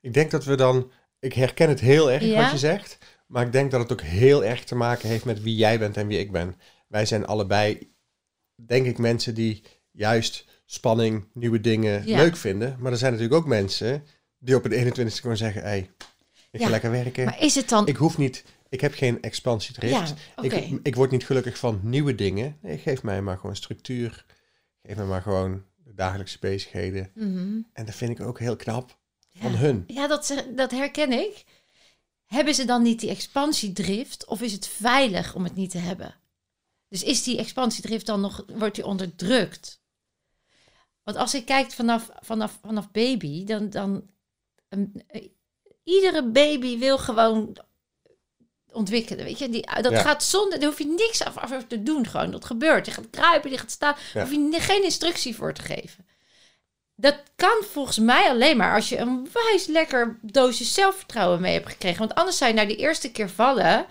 Ik denk dat we dan, ik herken het heel erg Ja? wat je zegt, maar ik denk dat het ook heel erg te maken heeft met wie jij bent en wie ik ben. Wij zijn allebei, denk ik, mensen die juist spanning, nieuwe dingen Ja. leuk vinden. Maar er zijn natuurlijk ook mensen die op het 21ste gewoon zeggen, hey, ik ga lekker werken. Maar is het dan... Ik hoef niet, ik heb geen expansiedrift. ja, ik, ik word niet gelukkig van nieuwe dingen. Nee, geef mij maar gewoon structuur. Geef mij maar gewoon de dagelijkse bezigheden. Mhm. En dat vind ik ook heel knap van hun. Ja, dat, dat herken ik. Hebben ze dan niet die expansiedrift of is het veilig om het niet te hebben? Dus is die expansiedrift dan nog, wordt die onderdrukt? Want als ik kijk vanaf, vanaf, vanaf baby, dan, dan een- eh, iedere baby wil gewoon ontwikkelen. Weet je, die, dat Ja. gaat zonder, daar hoef je niks af, af te doen. Gewoon, dat gebeurt. Je gaat kruipen, je gaat staan. Ja. Daar hoef je geen instructie voor te geven. Dat kan volgens mij alleen maar als je een wijs lekker doosje zelfvertrouwen mee hebt gekregen. Want anders zou je na die eerste keer vallen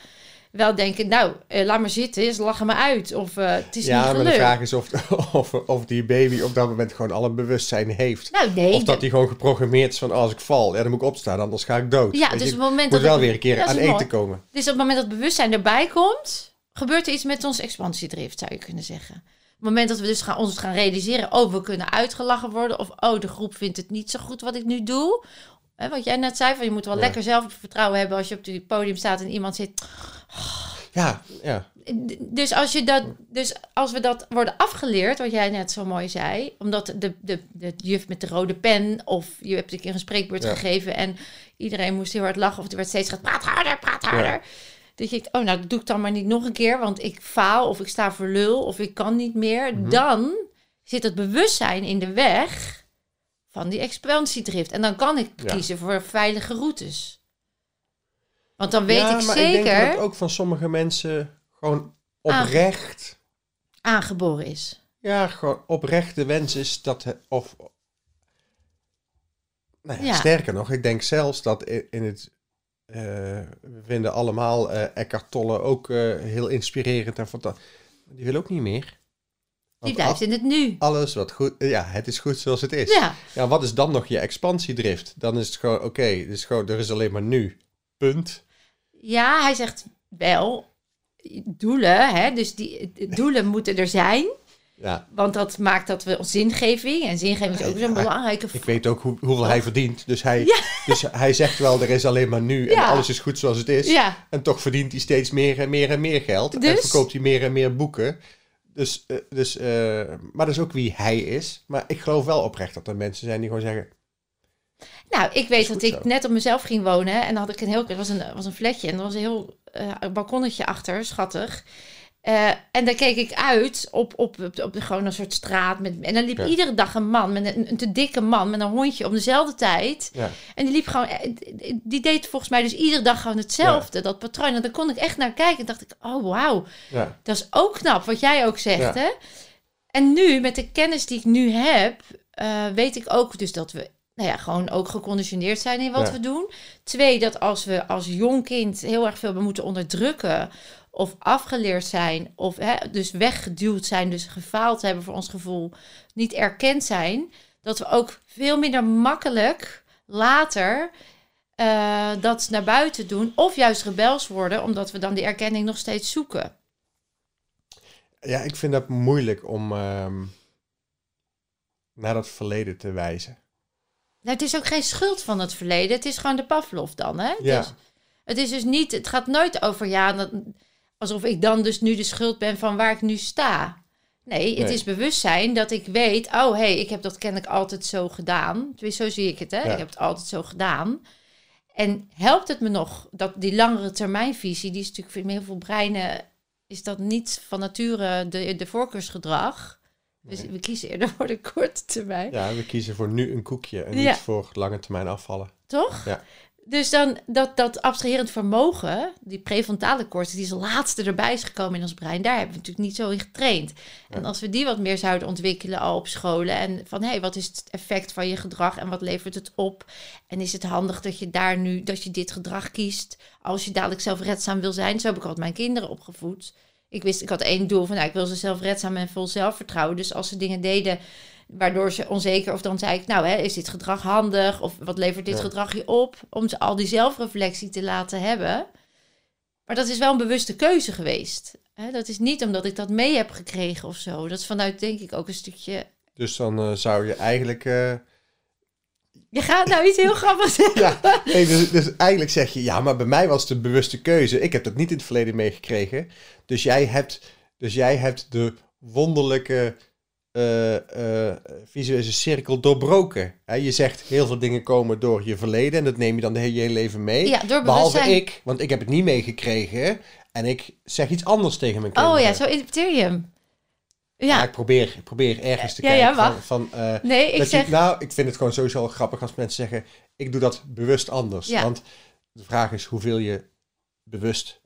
wel denken, nou, eh, laat maar zitten, ze lachen me uit. Of eh, het is ja, niet maar gelukt. de vraag is of, of, of die baby op dat moment gewoon al een bewustzijn heeft. nou, nee. of dat die gewoon geprogrammeerd is van als ik val, ja, dan moet ik opstaan, anders ga ik dood. ja, Weet dus je, op het moment moet dat wel weer een keer aan eten komen. Dus op het moment dat het bewustzijn erbij komt, gebeurt er iets met ons expansiedrift, zou je kunnen zeggen. Op het moment dat we dus gaan, ons gaan realiseren, oh, we kunnen uitgelachen worden. Of, oh, de groep vindt het niet zo goed wat ik nu doe. Hè, wat jij net zei, van je moet wel Ja. lekker zelfvertrouwen hebben als je op het podium staat en iemand zit. Ja, ja. Dus als, je dat, dus als we dat worden afgeleerd, wat jij net zo mooi zei, omdat de, de, de juf met de rode pen, of je hebt een keer een spreekbeurt Ja. gegeven en iedereen moest heel hard lachen, of er werd steeds gezegd, praat harder, praat harder. Dat je denkt, oh nou, dat doe ik dan maar niet nog een keer, want ik faal of ik sta voor lul of ik kan niet meer. Mhm. Dan zit het bewustzijn in de weg van die expansiedrift. En dan kan ik Ja. kiezen voor veilige routes. Want dan weet ja, ik maar ik denk dat zeker het ook van sommige mensen gewoon oprecht... aangeboren is. Ja, gewoon oprecht de wens is dat... het- Of, nou ja, Ja. Sterker nog, ik denk zelfs dat in, het... eh, we vinden allemaal eh Eckhart Tolle ook eh, heel inspirerend en fantastisch. Die wil ook niet meer. Die blijft in het nu. alles wat goed... Ja, het is goed zoals het is. Ja, Ja, wat is dan nog je expansiedrift? Dan is het gewoon, oké, is gewoon, er is alleen maar nu. Punt. Ja hij zegt wel doelen, hè? dus die doelen moeten er zijn. Ja, Want dat maakt dat we zingeving, en zingeving is ook zo'n belangrijke ik weet ook hoe, hoeveel hij verdient. Dus hij, Ja. dus hij zegt wel, er is alleen maar nu en Ja. alles is goed zoals het is. Ja, En toch verdient hij steeds meer en meer en meer geld. En Dus? verkoopt hij meer en meer boeken. Dus, eh, dus, eh, maar dat is ook wie hij is. Maar ik geloof wel oprecht dat er mensen zijn die gewoon zeggen... nou, ik weet dat ik zo. net op mezelf ging wonen en dan had ik een heel, het was een, was een flatje en er was een heel eh, balkonnetje achter, schattig. Eh, en daar keek ik uit op, op, op, op de, gewoon een soort straat. Met, en dan liep Ja. iedere dag een man, met een, een te dikke man, met een hondje om dezelfde tijd. Ja, En die liep gewoon, eh, die deed volgens mij dus iedere dag gewoon hetzelfde, dat patroon. En daar kon ik echt naar kijken en dacht ik, oh wauw, ja, dat is ook knap, wat jij ook zegt, hè? En nu, met de kennis die ik nu heb, weet ik ook dus dat we nou ja, gewoon ook geconditioneerd zijn in wat Ja. we doen. Twee, dat als we als jong kind heel erg veel moeten onderdrukken of afgeleerd zijn of hè, dus weggeduwd zijn, dus gefaald hebben voor ons gevoel, niet erkend zijn, dat we ook veel minder makkelijk later eh, dat naar buiten doen of juist rebels worden, omdat we dan die erkenning nog steeds zoeken. ja, ik vind dat moeilijk om ehm, naar dat verleden te wijzen. Nou, het is ook geen schuld van het verleden. Het is gewoon de Pavlov dan, hè? Ja. Dus, het is dus niet... Het gaat nooit over, ja, dat, alsof ik dan dus nu de schuld ben van waar ik nu sta. Nee, het Nee. is bewustzijn dat ik weet... Oh, hé, hey, ik heb dat kennelijk altijd zo gedaan. Tenminste, zo zie ik het, hè? Ja. Ik heb het altijd zo gedaan. En helpt het me nog, dat die langere termijnvisie... Die is natuurlijk voor heel veel breinen... Is dat niet van nature de, de voorkeursgedrag... Dus Nee. we kiezen eerder voor de korte termijn. Ja, we kiezen voor nu een koekje en Ja. niet voor lange termijn afvallen. Toch? Ja. Dus dan dat, dat abstraherend vermogen, die prefrontale cortex, die als laatste erbij is gekomen in ons brein, daar hebben we natuurlijk niet zo in getraind. En als we die wat meer zouden ontwikkelen al op scholen en van hé, hey, wat is het effect van je gedrag en wat levert het op? En is het handig dat je daar nu, dat je dit gedrag kiest als je dadelijk zelfredzaam wil zijn? Zo heb ik altijd mijn kinderen opgevoed. Ik wist, ik had één doel van, nou, ik wil ze zelfredzaam en vol zelfvertrouwen. Dus als ze dingen deden waardoor ze onzeker, of dan zei ik, nou, hè, is dit gedrag handig? Of wat levert dit Ja. gedrag je op? Om ze al die zelfreflectie te laten hebben. Maar dat is wel een bewuste keuze geweest. Hè, dat is niet omdat ik dat mee heb gekregen of zo. Dat is vanuit, denk ik, ook een stukje. Dus dan eh, zou je eigenlijk... eh, Je gaat nou iets heel grappigs zeggen. ja, nee, dus, dus eigenlijk zeg je, ja, maar bij mij was het een bewuste keuze. Ik heb dat niet in het verleden meegekregen. Dus jij hebt, dus jij hebt de wonderlijke eh, visuele cirkel doorbroken. Je zegt, heel veel dingen komen door je verleden en dat neem je dan de hele, je hele leven mee. Ja, door Behalve ik, want ik heb het niet meegekregen en ik zeg iets anders tegen mijn kinderen. Oh ja, zo interpreteer je hem. Ja, Ja, ik probeer, ik probeer ergens te Ja, ja, kijken wacht. van... van eh, nee, ik zeg. je, nou, ik vind het gewoon sowieso grappig als mensen zeggen: ik doe dat bewust anders. Ja. Want de vraag is hoeveel je bewust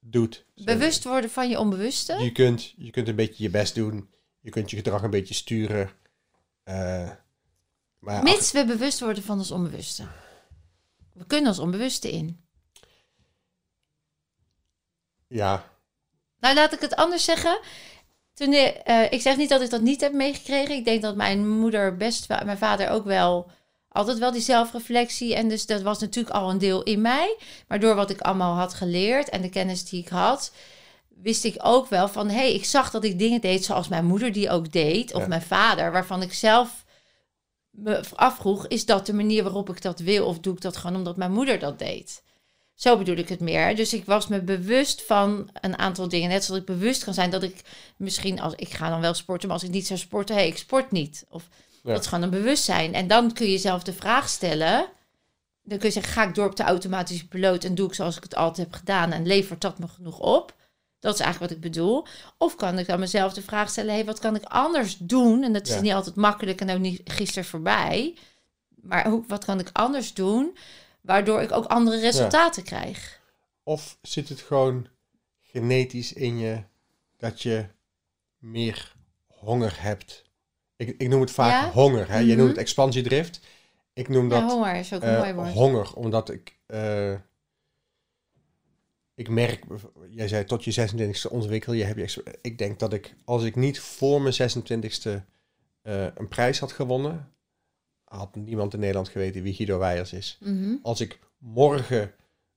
doet. Bewust worden van je onbewuste. Je kunt, je kunt een beetje je best doen. Je kunt je gedrag een beetje sturen. Eh, maar ja, Mits we bewust worden van ons onbewuste. We kunnen ons onbewuste in. ja, Nou, laat ik het anders zeggen. Toen, eh, ik zeg niet dat ik dat niet heb meegekregen. Ik denk dat mijn moeder best wel, mijn vader ook wel, altijd wel die zelfreflectie. En dus dat was natuurlijk al een deel in mij. Maar door wat ik allemaal had geleerd en de kennis die ik had, wist ik ook wel van, hé, hey, ik zag dat ik dingen deed zoals mijn moeder die ook deed. Of Ja. mijn vader, waarvan ik zelf me afvroeg, is dat de manier waarop ik dat wil? Of doe ik dat gewoon omdat mijn moeder dat deed? Zo bedoel ik het meer. Dus ik was me bewust van een aantal dingen. Net zoals ik bewust kan zijn dat ik misschien als ik ga dan wel sporten, maar als ik niet zou sporten, hé, ik sport niet. Of Ja. dat is gewoon een bewustzijn. En dan kun je zelf de vraag stellen: dan kun je zeggen, ga ik door op de automatische piloot en doe ik zoals ik het altijd heb gedaan en levert dat me genoeg op? Dat is eigenlijk wat ik bedoel. Of kan ik dan mezelf de vraag stellen, hey, wat kan ik anders doen? En dat is Ja. niet altijd makkelijk en ook niet gisteren voorbij. Maar hoe, wat kan ik anders doen, waardoor ik ook andere resultaten krijg? Of zit het gewoon genetisch in je dat je meer honger hebt? Ik, ik noem het vaak Ja? honger. Hè? Je Mhm. noemt het expansiedrift. Ik noem Ja, dat honger is ook een eh, mooi woord. honger, omdat ik... eh, ik merk, jij zei tot je 26e ontwikkel je. Heb je ik denk dat ik, als ik niet voor mijn 26e eh, een prijs had gewonnen, had niemand in Nederland geweten wie Guido Weijers is Mhm. als ik morgen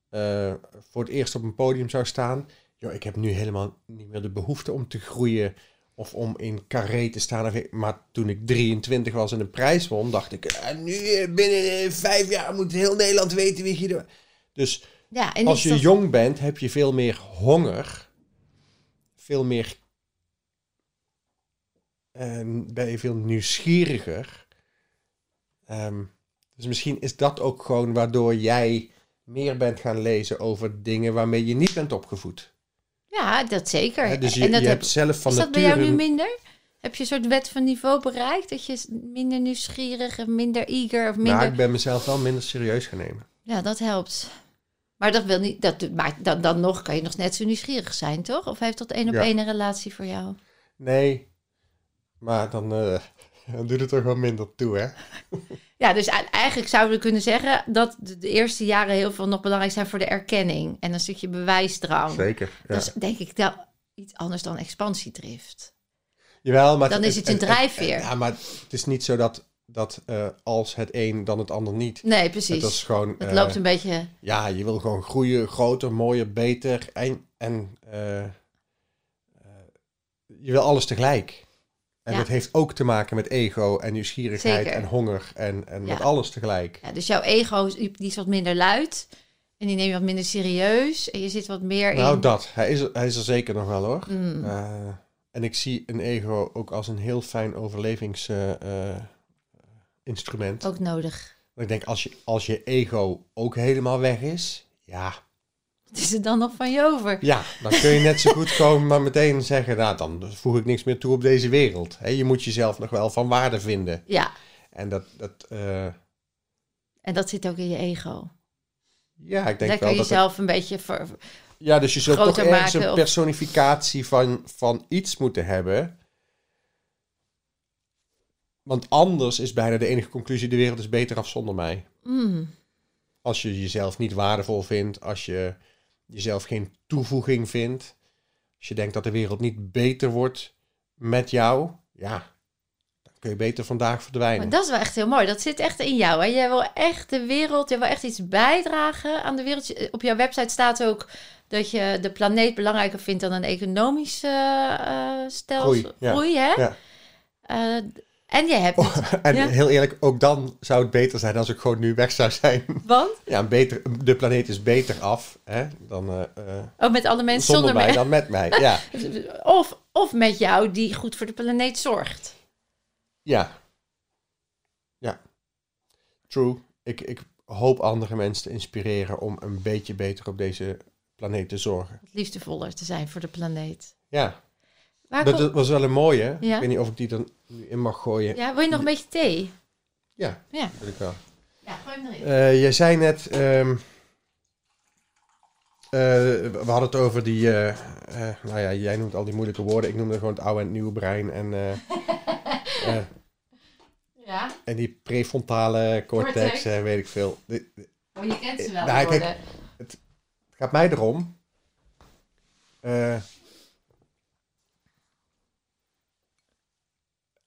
eh, voor het eerst op een podium zou staan, joh, ik heb nu helemaal niet meer de behoefte om te groeien of om in carré te staan. Maar toen ik 23 was en een prijs won, dacht ik, eh, nu eh, binnen vijf jaar moet heel Nederland weten wie Guido... Dus Ja, en als je dat- jong bent, heb je veel meer honger, veel meer... en ben je veel nieuwsgieriger. Ehm, dus misschien is dat ook gewoon waardoor jij meer bent gaan lezen over dingen waarmee je niet bent opgevoed. Ja, dat zeker. Dus je, en dat je heb, hebt zelf van is dat bij jou nu minder? Heb je een soort wet van niveau bereikt? Dat je minder nieuwsgierig of minder eager of minder... Nou, ik ben mezelf wel minder serieus gaan nemen. Ja, dat helpt. Maar dat wil niet... Dat, maar dan, dan nog kan je nog net zo nieuwsgierig zijn, toch? Of heeft dat één op Ja. één een relatie voor jou? Nee, maar dan, eh, dan doet het er gewoon minder toe, hè? Ja, dus eigenlijk zouden we kunnen zeggen... dat de, eerste jaren heel veel nog belangrijk zijn voor de erkenning. En een stukje bewijsdrang. Zeker. Ja. Dat is denk ik wel iets anders dan expansiedrift. Jawel, maar Dan is het een drijfveer. Ja, maar het is niet zo dat, dat eh, als het een, dan het ander niet. Nee, precies. Het is gewoon... Het eh, loopt een beetje... Ja, je wil gewoon groeien, groter, mooier, beter. En, en eh, eh, je wil alles tegelijk. En Ja. dat heeft ook te maken met ego en nieuwsgierigheid Zeker. en honger en, en Ja. met alles tegelijk. Ja, dus jouw ego is- die is wat minder luid. En die neem je wat minder serieus. En je zit wat meer Nou, in... dat. Hij is, er, hij is er zeker nog wel hoor. Mm. Eh, en ik zie een ego ook als een heel fijn overlevingsinstrument. Ook nodig. Ik denk, als je, als je ego ook helemaal weg is, ja, Wat is er dan nog van je over? ja, dan kun je net zo goed gewoon maar meteen zeggen, nou, dan voeg ik niks meer toe op deze wereld. Je moet jezelf nog wel van waarde vinden. Ja, En dat, dat eh, en dat zit ook in je ego. ja, ik denk wel dat... het- jezelf een beetje... Ver... ja, dus je zult toch ergens maken een of- personificatie van, van iets moeten hebben. Want anders is bijna de enige conclusie, de wereld is beter af zonder mij. Mm. Als je jezelf niet waardevol vindt, als je jezelf geen toevoeging vindt, als je denkt dat de wereld niet beter wordt met jou, ja, dan kun je beter vandaag verdwijnen. Maar dat is wel echt heel mooi. Dat zit echt in jou. Hè? Jij wil echt de wereld, jij wil echt iets bijdragen aan de wereld. Op jouw website staat ook dat je de planeet belangrijker vindt dan een economische eh stelsel. Groei, ja. Groei, hè? Ja. Eh, en je hebt en Ja. heel eerlijk, ook dan zou het beter zijn als ik gewoon nu weg zou zijn. Want? ja, beter, de planeet is beter af hè, dan Ook met alle mensen zonder, zonder, mij dan met mij. Ja. Of, of met jou die goed voor de planeet zorgt. ja. Ja. True. Ik, ik hoop andere mensen te inspireren om een beetje beter op deze planeet te zorgen. Liefdevoller te zijn voor de planeet. Ja, Waar dat, kom- was wel een mooie. Ja. Ik weet niet of ik die er nu in mag gooien. Ja, wil je nog een beetje thee? ja Ja. wil ik wel. Ja, gooi hem erin. Eh, jij zei net, ehm, eh, we hadden het over die, eh, nou ja, jij noemt al die moeilijke woorden. Ik noemde gewoon het oude en het nieuwe brein en, Ja, en die prefrontale cortex, eh, weet ik veel. De- de- oh, je kent ze wel. Nou, kijk, woorden. het gaat mij erom.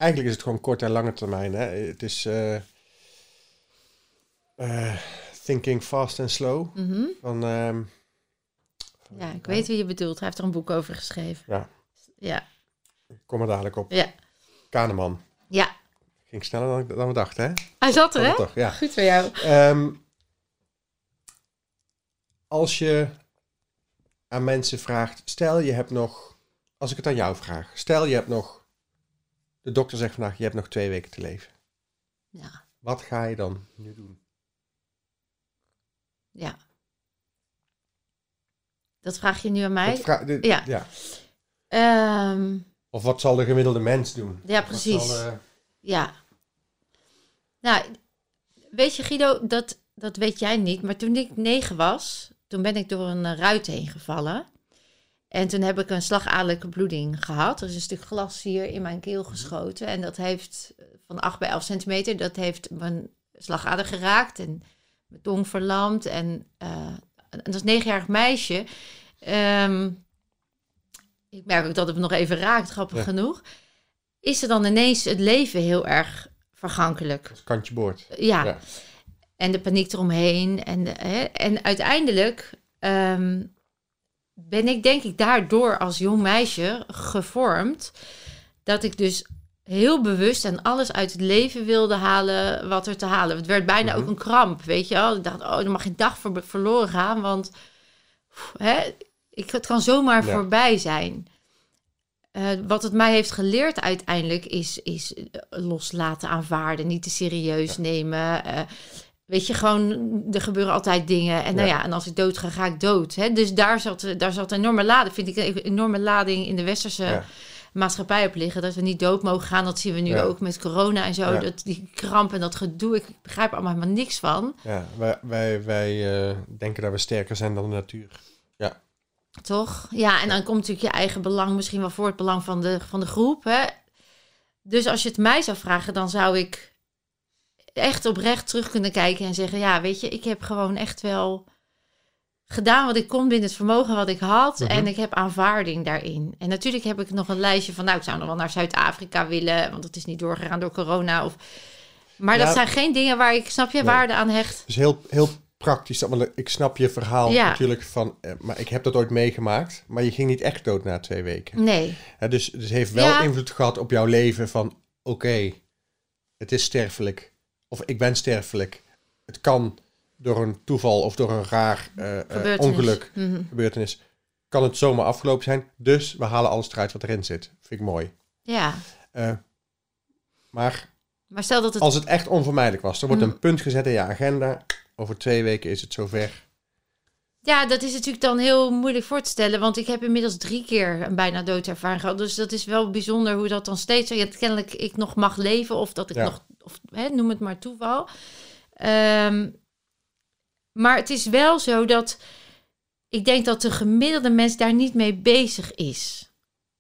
Eigenlijk is het gewoon kort en lange termijn. Hè? Het is eh, eh, thinking fast and slow. Mhm. Van, ehm, van- Ja, ik weet wie je bedoelt. Hij heeft er een boek over geschreven. Ja. Ja. Ik kom er dadelijk op. Ja. Kaneman. Ja. Ging sneller dan, dan we dachten, hè? Hij zat er, hè? Toch, ja. Goed voor jou. Ehm, als je aan mensen vraagt, stel je hebt nog, als ik het aan jou vraag, stel je hebt nog, de dokter zegt vandaag, je hebt nog twee weken te leven. Ja. Wat ga je dan nu doen? Ja. Dat vraag je nu aan mij? Ja. ja. Ehm, Of wat zal de gemiddelde mens doen? ja, precies. zal, eh, Ja. Nou, weet je Guido, dat, dat weet jij niet. Maar toen ik negen was, toen ben ik door een eh, ruit heen gevallen. En toen heb ik een slagadelijke bloeding gehad. Er is een stuk glas hier in mijn keel geschoten. En dat heeft eh, van 8 bij 11 centimeter, dat heeft mijn slagader geraakt. En mijn tong verlamd. En eh, en als negenjarig meisje... ehm, ik merk ook dat het me nog even raakt, grappig Ja. genoeg. Is er dan ineens het leven heel erg vergankelijk? kantje boord. Ja. Ja. En de paniek eromheen. En, de- hè, en uiteindelijk ehm, ben ik denk ik daardoor als jong meisje gevormd. Dat ik dus heel bewust en alles uit het leven wilde halen wat er te halen. Het werd bijna Mhm. ook een kramp, weet je wel. Ik dacht, oh, er mag geen dag voor, verloren gaan, want pff, hè, ik, het kan zomaar Ja. voorbij zijn. Eh, wat het mij heeft geleerd uiteindelijk is, is eh, loslaten, aanvaarden, niet te serieus nemen. Eh, weet je, gewoon, er gebeuren altijd dingen. En nou Ja. ja, en als ik dood ga, ga ik dood. Hè? Dus daar zat, daar zat een enorme lading, vind ik, een enorme lading in de westerse Ja. maatschappij op liggen. Dat we niet dood mogen gaan. Dat zien we nu Ja. ook met corona en zo. Ja. Dat, die kramp en dat gedoe, ik begrijp er allemaal helemaal niks van. Ja, wij, wij, wij eh, denken dat we sterker zijn dan de natuur. Toch? Ja, en dan komt natuurlijk je eigen belang misschien wel voor het belang van de, van de groep. Hè? Dus als je het mij zou vragen, dan zou ik echt oprecht terug kunnen kijken en zeggen: Ja, weet je, ik heb gewoon echt wel gedaan wat ik kon binnen het vermogen wat ik had. Mhm. En ik heb aanvaarding daarin. En natuurlijk heb ik nog een lijstje van: Nou, ik zou nog wel naar Zuid-Afrika willen, want het is niet doorgegaan door corona. Of... Maar Ja. dat zijn geen dingen waar ik, snap je, Nee. waarde aan hecht. Dus heel, heel praktisch. Ik snap je verhaal Ja. natuurlijk van... eh, maar ik heb dat ooit meegemaakt. Maar je ging niet echt dood na twee weken. Nee. Dus dus het heeft wel Ja. invloed gehad op jouw leven van... Oké, het is sterfelijk. Of ik ben sterfelijk. Het kan door een toeval of door een raar eh, eh, Gebeurtenis. ongeluk, Mhm. gebeurtenis... kan het zomaar afgelopen zijn. Dus we halen alles eruit wat erin zit. Vind ik mooi. Ja. Eh, maar Maar stel dat het. als het echt onvermijdelijk was... er wordt Mm. een punt gezet in je agenda... over twee weken is het zover... Ja, dat is natuurlijk dan heel moeilijk voor te stellen. Want ik heb inmiddels drie keer een bijna doodervaring gehad. Dus dat is wel bijzonder hoe dat dan steeds... Ja, kennelijk ik nog mag leven of dat ik Ja. nog... Of, hè, noem het maar toeval. Ehm, maar het is wel zo dat... Ik denk dat de gemiddelde mens daar niet mee bezig is.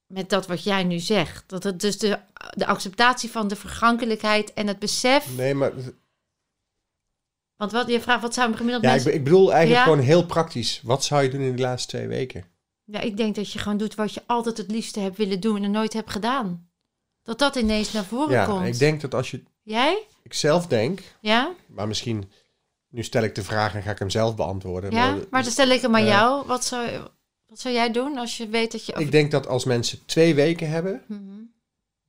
Met dat wat jij nu zegt. Dat het dus de, de acceptatie van de vergankelijkheid en het besef... Nee, maar Want wat, je vraagt, wat zou een gemiddelde Ja, mens... ik, ik bedoel eigenlijk Ja. gewoon heel praktisch. Wat zou je doen in de laatste twee weken? Ja, ik denk dat je gewoon doet wat je altijd het liefste hebt willen doen en nooit hebt gedaan. Dat dat ineens naar voren Ja, komt. ik denk dat als je... Jij? Ik zelf denk, Ja? maar misschien... Nu stel ik de vraag en ga ik hem zelf beantwoorden. Ja? Maar dan stel ik hem aan eh, jou. Wat zou, wat zou jij doen als je weet dat je... Ik denk dat als mensen twee weken hebben... Mhm.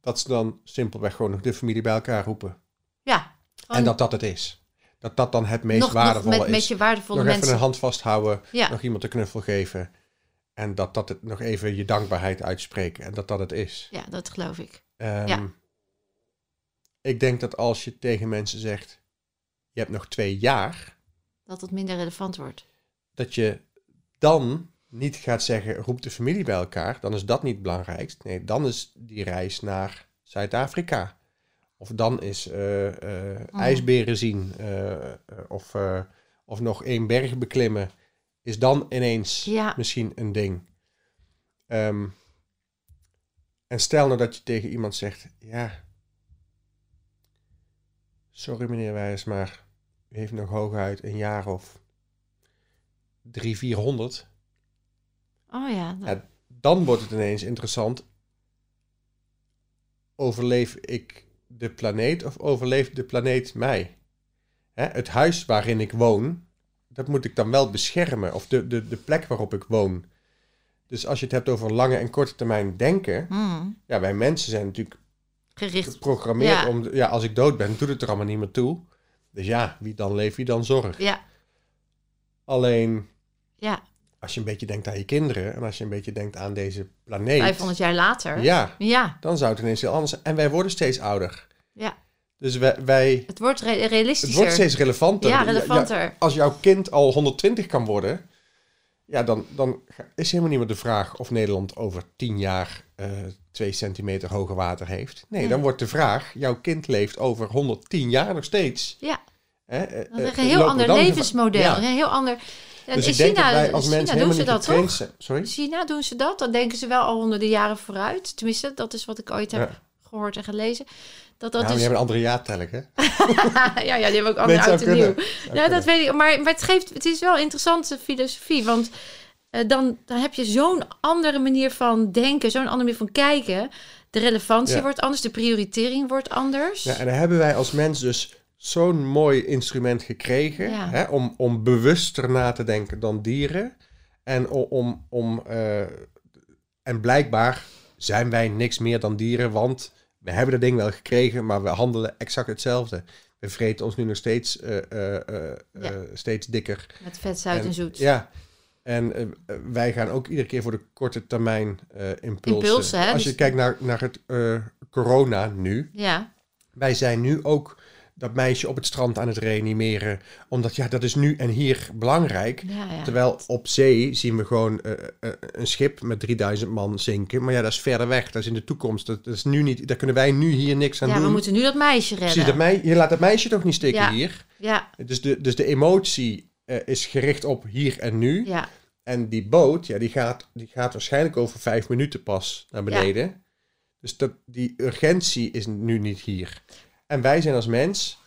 dat ze dan simpelweg gewoon nog de familie bij elkaar roepen. Ja. gewoon En dat dat het is. Dat dat dan het meest nog, nog waardevolle met, is. met je waardevolle nog even mensen. een hand vasthouden, Ja. nog iemand een knuffel geven. En dat dat het nog even je dankbaarheid uitspreken. En dat dat het is. ja, dat geloof ik. Ehm, Ja. Ik denk dat als je tegen mensen zegt, je hebt nog twee jaar, Dat het minder relevant wordt. dat je dan niet gaat zeggen, roep de familie bij elkaar, dan is dat niet het belangrijkst. Nee, dan is die reis naar Zuid-Afrika. Of dan is eh, eh, ijsberen zien, eh, of, of nog één berg beklimmen, is dan ineens Ja. misschien een ding. Ehm, en stel nou dat je tegen iemand zegt, ja, sorry meneer Wijs, maar u heeft nog hooguit een jaar of drie, vierhonderd. Oh ja. dat- Ja, dan wordt het ineens interessant. Overleef ik de planeet of overleeft de planeet mij? Hè, het huis waarin ik woon, dat moet ik dan wel beschermen. Of de, de, de plek waarop ik woon. Dus als je het hebt over lange en korte termijn denken. Hmm. Ja, wij mensen zijn natuurlijk Gericht. geprogrammeerd Ja. om... Ja, als ik dood ben, doet het er allemaal niet meer toe. Dus ja, wie dan leeft, wie dan zorgt. Ja. Alleen, Ja. als je een beetje denkt aan je kinderen... en als je een beetje denkt aan deze planeet... 500 jaar later. Ja, Ja. dan zou het ineens heel anders zijn. En wij worden steeds ouder. Ja. Dus wij, wij Het wordt re- het realistischer. wordt steeds relevanter. ja, Ja, relevanter. als jouw kind al 120 kan worden, ja, dan, dan is helemaal niet meer de vraag of Nederland over 10 jaar eh 2 centimeter hoger water heeft. Nee, dan wordt de vraag, jouw kind leeft over 110 jaar nog steeds. Ja. Hè? eh, Dat is eh, een heel lopen we ander levensmodel. Ja. Een heel ander. Ja, Dus in China, dat wij als China mensen doen ze dat toch? zijn. Sorry? In China doen ze dat. Dan denken ze wel al honderden jaren vooruit. Tenminste, dat is wat ik ooit heb Ja. gehoord en gelezen. Dat dat nou, dus... die hebben een andere jaartelling, hè? ja, ja, die hebben ook andere oud en nieuw. Ja, dat kunnen. weet ik. Maar, maar het, geeft, het is wel een interessante filosofie. Want eh, dan, dan heb je zo'n andere manier van denken, zo'n andere manier van kijken. De relevantie Ja. wordt anders, de prioritering wordt anders. Ja, en dan hebben wij als mens dus zo'n mooi instrument gekregen Ja. hè, om, om bewuster na te denken dan dieren. En om, om eh, en blijkbaar zijn wij niks meer dan dieren, want we hebben dat ding wel gekregen, maar we handelen exact hetzelfde. We vreten ons nu nog steeds, eh, eh, eh, Ja. eh, steeds dikker. Met vet, zout en, En- zoet. Ja. En eh, wij gaan ook iedere keer voor de korte termijn eh impulsen. Impulsen, hè, Als je dus- kijkt naar, naar het eh, corona nu, Ja, wij zijn nu ook dat meisje op het strand aan het reanimeren. Omdat ja, dat is nu en hier belangrijk. ja, ja. Terwijl op zee zien we gewoon een schip met 3000 man zinken. Maar ja, dat is verder weg. Dat is in de toekomst. Dat, dat is nu niet, daar kunnen wij nu hier niks aan ja, doen. we moeten nu dat meisje redden. Precies, dat mei- je laat dat meisje toch niet steken Ja. hier. Ja, Dus de, dus de emotie eh, is gericht op hier en nu. ja, En die boot, ja, die gaat, die gaat waarschijnlijk over vijf minuten pas naar beneden. Dus dat, die urgentie is nu niet hier. En wij zijn als mens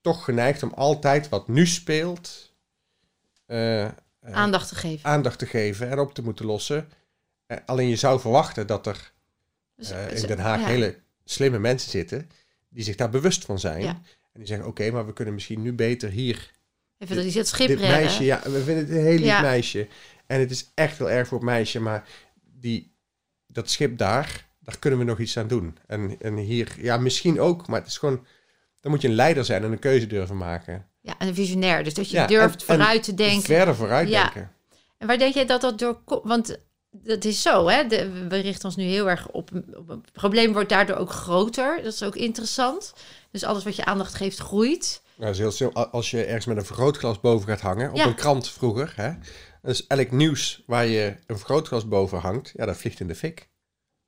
toch geneigd om altijd wat nu speelt eh, eh, aandacht te geven. aandacht te geven en op te moeten lossen. Alleen je zou verwachten dat er Dus- in Den Haag ja. hele slimme mensen zitten die zich daar bewust van zijn. Ja. En die zeggen, oké, maar we kunnen misschien nu beter hier Dat hij het schip dit redden. meisje, ja, we vinden het een heel lief Ja. meisje. En het is echt heel erg voor het meisje, maar die, dat schip daar, daar kunnen we nog iets aan doen. En, en hier, ja, misschien ook, maar het is gewoon, dan moet je een leider zijn en een keuze durven maken. Ja, en een visionair. Dus dat je Ja, durft en- en vooruit te denken. Verder vooruit Ja. denken. En waar denk jij dat dat door komt? Want dat is zo, hè? De, we richten ons nu heel erg op, op. Het probleem wordt daardoor ook groter. Dat is ook interessant. Dus alles wat je aandacht geeft, groeit. Nou, dat is heel simpel. Als je ergens met een vergrootglas boven gaat hangen, op Ja. een krant vroeger, hè, dus elk nieuws waar je een vergrootglas boven hangt, ja, dat vliegt in de fik.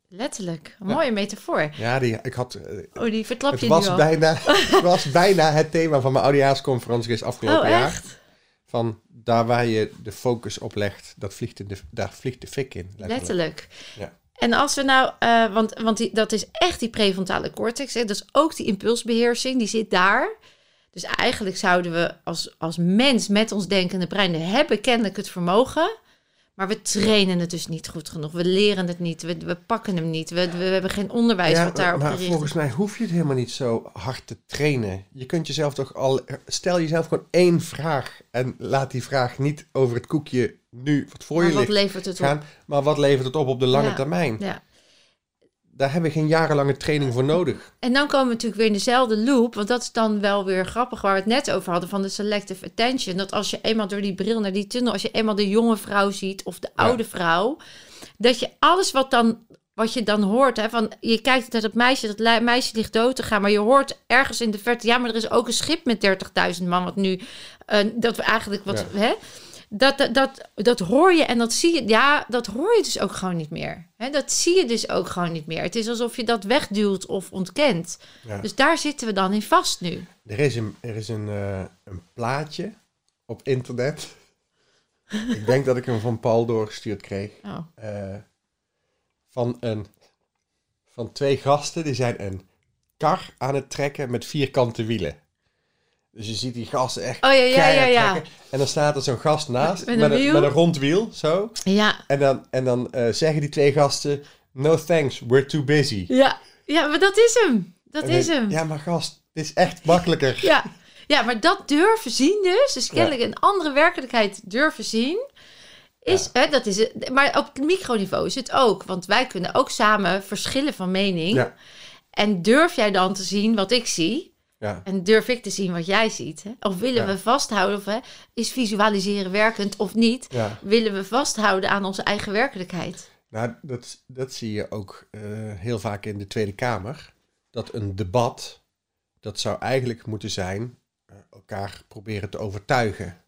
Letterlijk. Een Ja. mooie metafoor. Ja, die, ik had, eh, Oh, die verklap het, je nu was bijna, het was bijna het thema van mijn oudejaarsconferentie is afgelopen oh, jaar. echt? Van daar waar je de focus op legt, dat vliegt in de, daar vliegt de fik in. Letterlijk. Letterlijk. Ja. En als we nou, eh, want, want die, dat is echt die prefrontale cortex, hè, dat is ook die impulsbeheersing, die zit daar. Dus eigenlijk zouden we als, als mens met ons denkende brein we hebben kennelijk het vermogen, maar we trainen het dus niet goed genoeg. We leren het niet, we, we pakken hem niet, we, we hebben geen onderwijs Ja, wat daarop maar gericht volgens mij hoef je het helemaal niet zo hard te trainen. Je kunt jezelf toch al... Stel jezelf gewoon één vraag en laat die vraag niet over het koekje nu wat voor Maar je wat ligt levert het op? Maar wat levert het op op de lange Ja. termijn? Ja. Daar heb je geen jarenlange training voor nodig. En dan komen we natuurlijk weer in dezelfde loop. Want dat is dan wel weer grappig waar we het net over hadden van de selective attention. Dat als je eenmaal door die bril naar die tunnel, als je eenmaal de jonge vrouw ziet of de oude vrouw, dat je alles wat dan. Wat je dan hoort, hè, van je kijkt naar dat meisje, dat meisje ligt dood te gaan, maar je hoort ergens in de verte, ja, maar er is ook een schip met 30.000 man, wat nu, eh, dat we eigenlijk, wat, hè, dat, dat, dat, dat hoor je en dat zie je, ja, dat hoor je dus ook gewoon niet meer. Dat zie je dus ook gewoon niet meer. Het is alsof je dat wegduwt of ontkent. Ja. Dus daar zitten we dan in vast nu. Er is een, er is een, eh, een plaatje op internet. ik denk dat ik hem van Paul doorgestuurd kreeg. Oh. eh, van, een, van twee gasten. Die zijn een kar aan het trekken met vierkante wielen. Dus je ziet die gasten echt Oh ja, ja, ja, ja. En dan staat er zo'n gast naast Met met, een met een rond wiel, zo. Ja, En dan, en dan eh, zeggen die twee gasten, no thanks, we're too busy. ja, ja, maar dat is hem. Dat En is hem. Ja. Ja, maar gast, dit is echt makkelijker. Ja. maar dat durven zien dus, dus kennelijk een andere werkelijkheid durven zien, is, hè, dat is het. Maar op microniveau is het ook, want wij kunnen ook samen verschillen van mening. Ja. En durf jij dan te zien wat ik zie? Ja. En durf ik te zien wat jij ziet? Hè? Of willen Ja. we vasthouden, of, hè, is visualiseren werkend of niet? ja. Willen we vasthouden aan onze eigen werkelijkheid? Nou, dat, dat zie je ook eh, heel vaak in de Tweede Kamer. Dat een debat dat zou eigenlijk moeten zijn eh, elkaar proberen te overtuigen.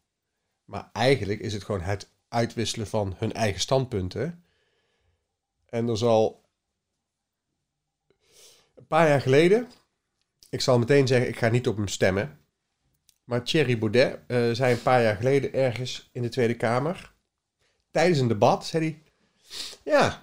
Maar eigenlijk is het gewoon het uitwisselen van hun eigen standpunten. En er zal een paar jaar geleden, ik zal meteen zeggen, ik ga niet op hem stemmen. Maar Thierry Baudet eh, zei een paar jaar geleden ergens in de Tweede Kamer, tijdens een debat, zei hij, ja,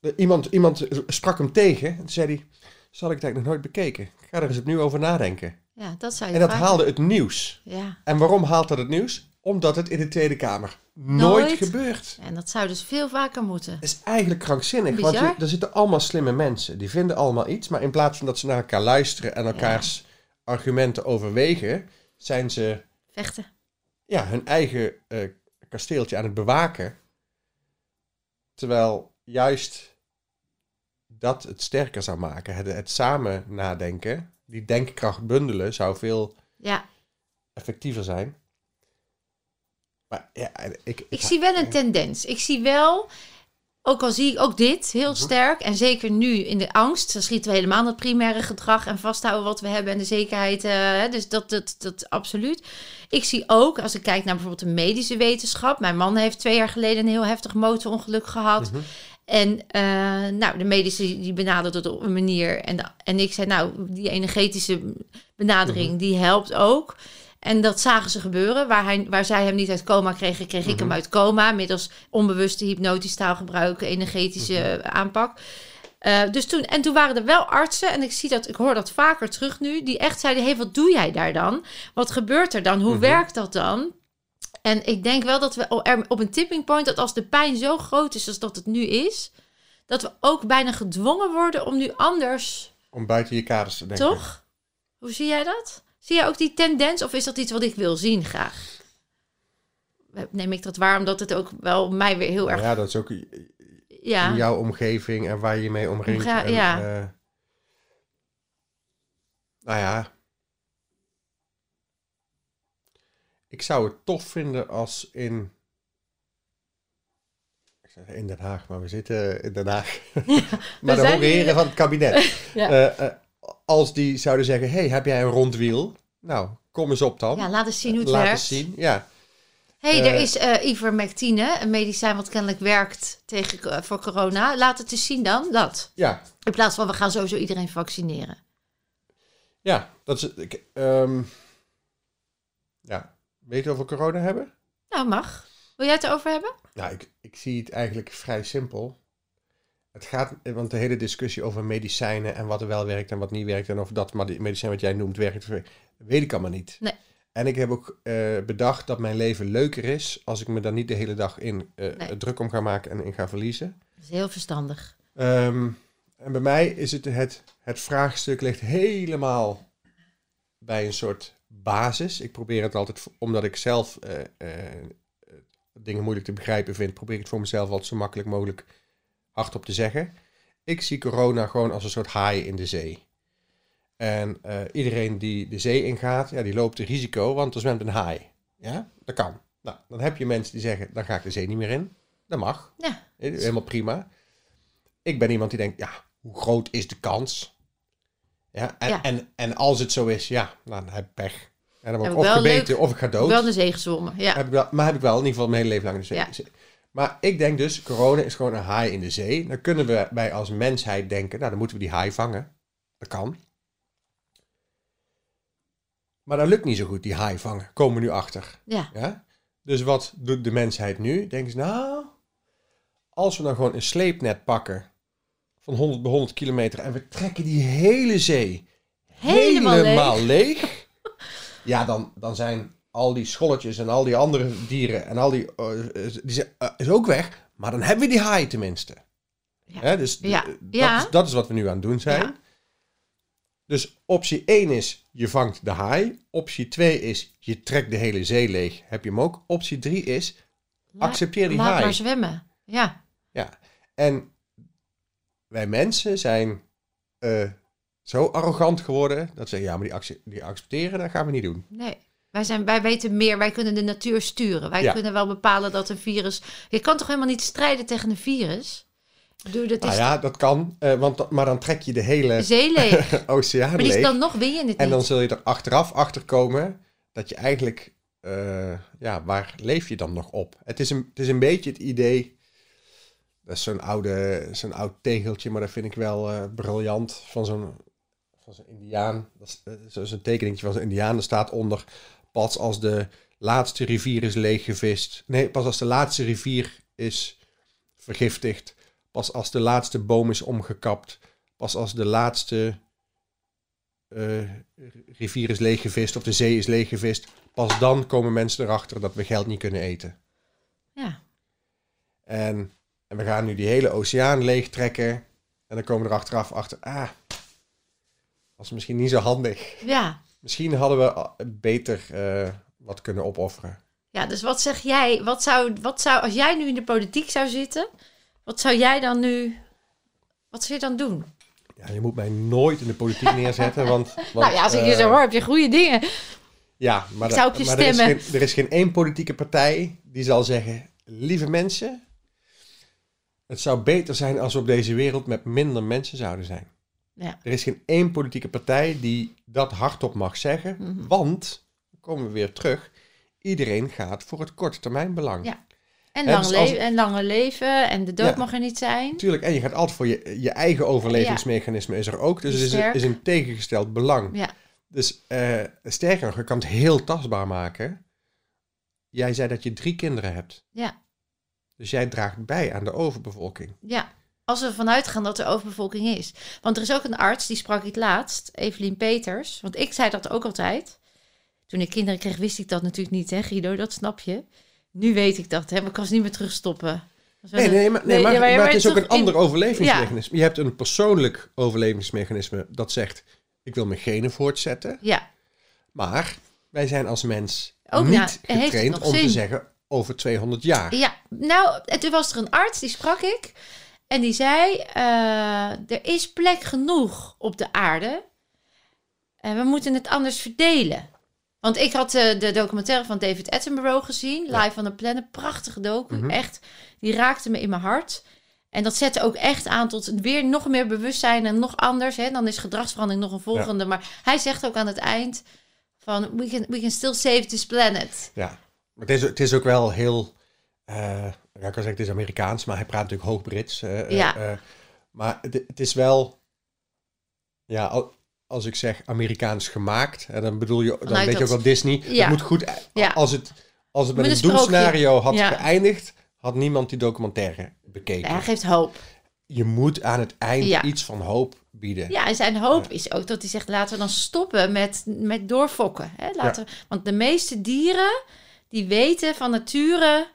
eh, iemand, iemand sprak hem tegen en toen zei hij, zal ik het eigenlijk nog nooit bekeken. Ik ga er eens opnieuw over nadenken. Ja, dat zou je En dat haalde het nieuws. Ja. En waarom haalt dat het nieuws? Omdat het in de Tweede Kamer nooit, Nooit. gebeurt. En dat zou dus veel vaker moeten. Dat is eigenlijk krankzinnig. Want je- er zitten allemaal slimme mensen. Die vinden allemaal iets. Maar in plaats van dat ze naar elkaar luisteren en elkaars argumenten overwegen, zijn ze Vechten. ja, hun eigen eh, kasteeltje aan het bewaken. Terwijl juist dat het sterker zou maken. Het, het samen nadenken, die denkkracht bundelen, zou veel Ja, effectiever zijn. Maar ja, ik, ik zie wel een tendens. Ik zie wel, ook al zie ik ook dit heel Mhm. sterk. En zeker nu in de angst. Dan schieten we helemaal dat primaire gedrag en vasthouden wat we hebben en de zekerheid. eh, dus dat, dat, dat absoluut. Ik zie ook, als ik kijk naar bijvoorbeeld de medische wetenschap. Mijn man heeft twee jaar geleden een heel heftig motorongeluk gehad. Mhm. En eh, nou, de medici die benaderden het op een manier. En, en ik zei, nou, die energetische benadering, Mhm. die helpt ook. En dat zagen ze gebeuren. Waar, hij, waar zij hem niet uit coma kregen, kreeg ik hem uit coma. Middels onbewuste hypnotisch taalgebruik, energetische aanpak. Eh, dus toen, en toen waren er wel artsen, en ik, zie dat, ik hoor dat vaker terug nu, die echt zeiden: hey, wat doe jij daar dan? Wat gebeurt er dan? Hoe werkt dat dan? En ik denk wel dat we op een tipping point, dat als de pijn zo groot is als dat het nu is, dat we ook bijna gedwongen worden om nu anders, Om buiten je kaders te denken. toch? Hoe zie jij dat? Zie jij ook die tendens, of is dat iets wat ik wil zien graag? Neem ik dat waar, omdat het ook wel mij weer heel erg. Ja, dat is ook in Ja, jouw omgeving en waar je mee omringt. Omga- en, ja. eh, nou ja. Ik zou het tof vinden als in. Ik zeg in Den Haag, maar we zitten in Den Haag. maar de heren van het kabinet. Ja. eh, eh, als die zouden zeggen: hey, heb jij een rond wiel? Nou, kom eens op dan. ja, laat eens zien hoe het Laat werkt. eens zien. Ja. hey, Eh, er is eh ivermectine, een medicijn wat kennelijk werkt tegen, eh, voor corona. Laat het eens zien dan, dat. ja, In plaats van we gaan sowieso iedereen vaccineren. Ja, dat is. Ik, ehm, ja, weet je of we corona hebben? Nou, mag. Wil jij het erover hebben? Nou, ik, ik zie het eigenlijk vrij simpel. Het gaat, want de hele discussie over medicijnen en wat er wel werkt en wat niet werkt en of dat maar die medicijn wat jij noemt werkt, weet ik allemaal niet. Nee. En ik heb ook eh, bedacht dat mijn leven leuker is als ik me daar niet de hele dag in Nee. druk om ga maken en in ga verliezen. Dat is heel verstandig. Ehm, en bij mij is het, het, het vraagstuk ligt helemaal bij een soort basis. Ik probeer het altijd, omdat ik zelf eh, dingen moeilijk te begrijpen vind, probeer ik het voor mezelf altijd zo makkelijk mogelijk hardop te zeggen. Ik zie corona gewoon als een soort haai in de zee. En eh, iedereen die de zee ingaat, ja, die loopt een risico, want er zwemt een haai. Ja, dat kan. Nou, dan heb je mensen die zeggen, dan ga ik de zee niet meer in. Dat mag. Ja, Helemaal prima. Ik ben iemand die denkt, ja, hoe groot is de kans? Ja, en, Ja. En, en als het zo is, ja, dan heb ik pech. En dan word ik of gebeten leuk- of ik ga dood. wel de zee gezwommen. Ja. Heb ik wel, maar heb ik wel in ieder geval mijn hele leven lang de zee. Ja. Maar ik denk dus, corona is gewoon een haai in de zee. Dan kunnen we bij als mensheid denken, nou dan moeten we die haai vangen. Dat kan. Maar dat lukt niet zo goed, die haai vangen. Komen we nu achter. ja. Ja? Dus wat doet de mensheid nu? Denken ze, nou, als we dan gewoon een sleepnet pakken van 100 bij 100 kilometer en we trekken die hele zee Helemaal leeg. leeg, ja, dan, dan zijn al die scholletjes en al die andere dieren en al die, eh, die zijn, eh, is ook weg. Maar dan hebben we die haai tenminste. Ja. Hè, dus Ja. eh, dat, Ja. Is, dat is wat we nu aan het doen zijn. Ja. Dus optie 1 is, je vangt de haai. Optie 2 is, je trekt de hele zee leeg. Heb je hem ook? Optie 3 is, La- accepteer die Laat haai. maar zwemmen. Ja. Ja. En wij mensen zijn eh, zo arrogant geworden, dat ze ja, maar die, die accepteren, dat gaan we niet doen. Nee. Wij, zijn, wij weten meer, wij kunnen de natuur sturen. Wij Ja. kunnen wel bepalen dat een virus... Je kan toch helemaal niet strijden tegen een virus? Doe, dat Nou is ja, dat kan, eh, want, maar dan trek je de hele zee oceaan maar die leeg. dan nog win je het En dan zul je er achteraf achter komen dat je eigenlijk, eh, ja, waar leef je dan nog op? Het is een, het is een beetje het idee, dat is zo'n oude, zo'n oud tegeltje, maar dat vind ik wel eh, briljant, van zo'n, van zo'n indiaan. Dat is, zo- zo'n tekeningetje van zo'n indiaan, er staat onder, pas als de laatste rivier is leeggevist, nee, pas als de laatste rivier is vergiftigd, pas als de laatste boom is omgekapt, pas als de laatste eh, rivier is leeggevist of de zee is leeggevist, pas dan komen mensen erachter dat we geld niet kunnen eten. Ja. En, en we gaan nu die hele oceaan leegtrekken en dan komen we er achteraf achter, ah, was misschien niet zo handig. ja. Misschien hadden we ah, beter eh, wat kunnen opofferen. Ja, dus wat zeg jij? Wat zou, wat zou, als jij nu in de politiek zou zitten, wat zou jij dan nu, wat zou je dan doen? Ja, je moet mij nooit in de politiek neerzetten, want... want nou ja, als ik je eh, zo hoor, heb je goede dingen. Ja, maar, Ik da- zou op je maar er, is stemmen. geen, er is geen één politieke partij die zal zeggen: lieve mensen, het zou beter zijn als we op deze wereld met minder mensen zouden zijn. Ja. Er is geen één politieke partij die dat hardop mag zeggen, Mhm. want, dan komen we weer terug, iedereen gaat voor het korte termijn belang. Ja. En, lang dus als- le- en langer leven en de dood Ja. mag er niet zijn. Natuurlijk, en je gaat altijd voor je, je eigen overlevingsmechanisme is er ook, dus het is, is een tegengesteld belang. Ja. Dus eh, sterker nog, je kan het heel tastbaar maken. Jij zei dat je drie kinderen hebt. Ja. Dus jij draagt bij aan de overbevolking. Ja, als we vanuit gaan dat er overbevolking is. Want er is ook een arts, die sprak ik laatst, Evelien Peters. Want ik zei dat ook altijd. Toen ik kinderen kreeg, wist ik dat natuurlijk niet, hè Guido, dat snap je. Nu weet ik dat, hè, maar ik kan ze niet meer terugstoppen. Nee, nee, maar, nee, maar, maar- maar maar het is ook een ander in- overlevingsmechanisme. Je hebt een persoonlijk overlevingsmechanisme dat zegt... ik wil mijn genen voortzetten. Ja, Maar wij zijn als mens Ook niet getraind om te zeggen... over 200 jaar. ja. Nou, en toen was er een arts, die sprak ik. En die zei, eh, er is plek genoeg op de aarde. En we moeten het anders verdelen. Want ik had eh, de documentaire van David Attenborough gezien, Ja. Live on the Planet. Prachtige docu, Mhm. echt. Die raakte me in mijn hart. En dat zette ook echt aan tot weer nog meer bewustzijn en nog anders. Hè. Dan is gedragsverandering nog een volgende. Maar hij zegt ook aan het eind van... We can, we can still save this planet. Ja, maar het is, het is ook wel heel. Eh, ja, ik kan zeggen, het is Amerikaans, maar hij praat natuurlijk hoog Brits. eh, Ja. eh, maar het, het is wel. Ja, al- als ik zeg Amerikaans gemaakt, dan bedoel je, dan Vanuit weet je ook wel Disney. Ja. Het moet goed. Ja. Als het, als het met, Met een doelscenario had Ja. geëindigd, had niemand die documentaire bekeken. Hij geeft hoop. Je moet aan het eind Ja. iets van hoop bieden. Ja, en zijn hoop is ook dat hij zegt: laten we dan stoppen met, met doorfokken. Hè? Laten want de meeste dieren die weten van nature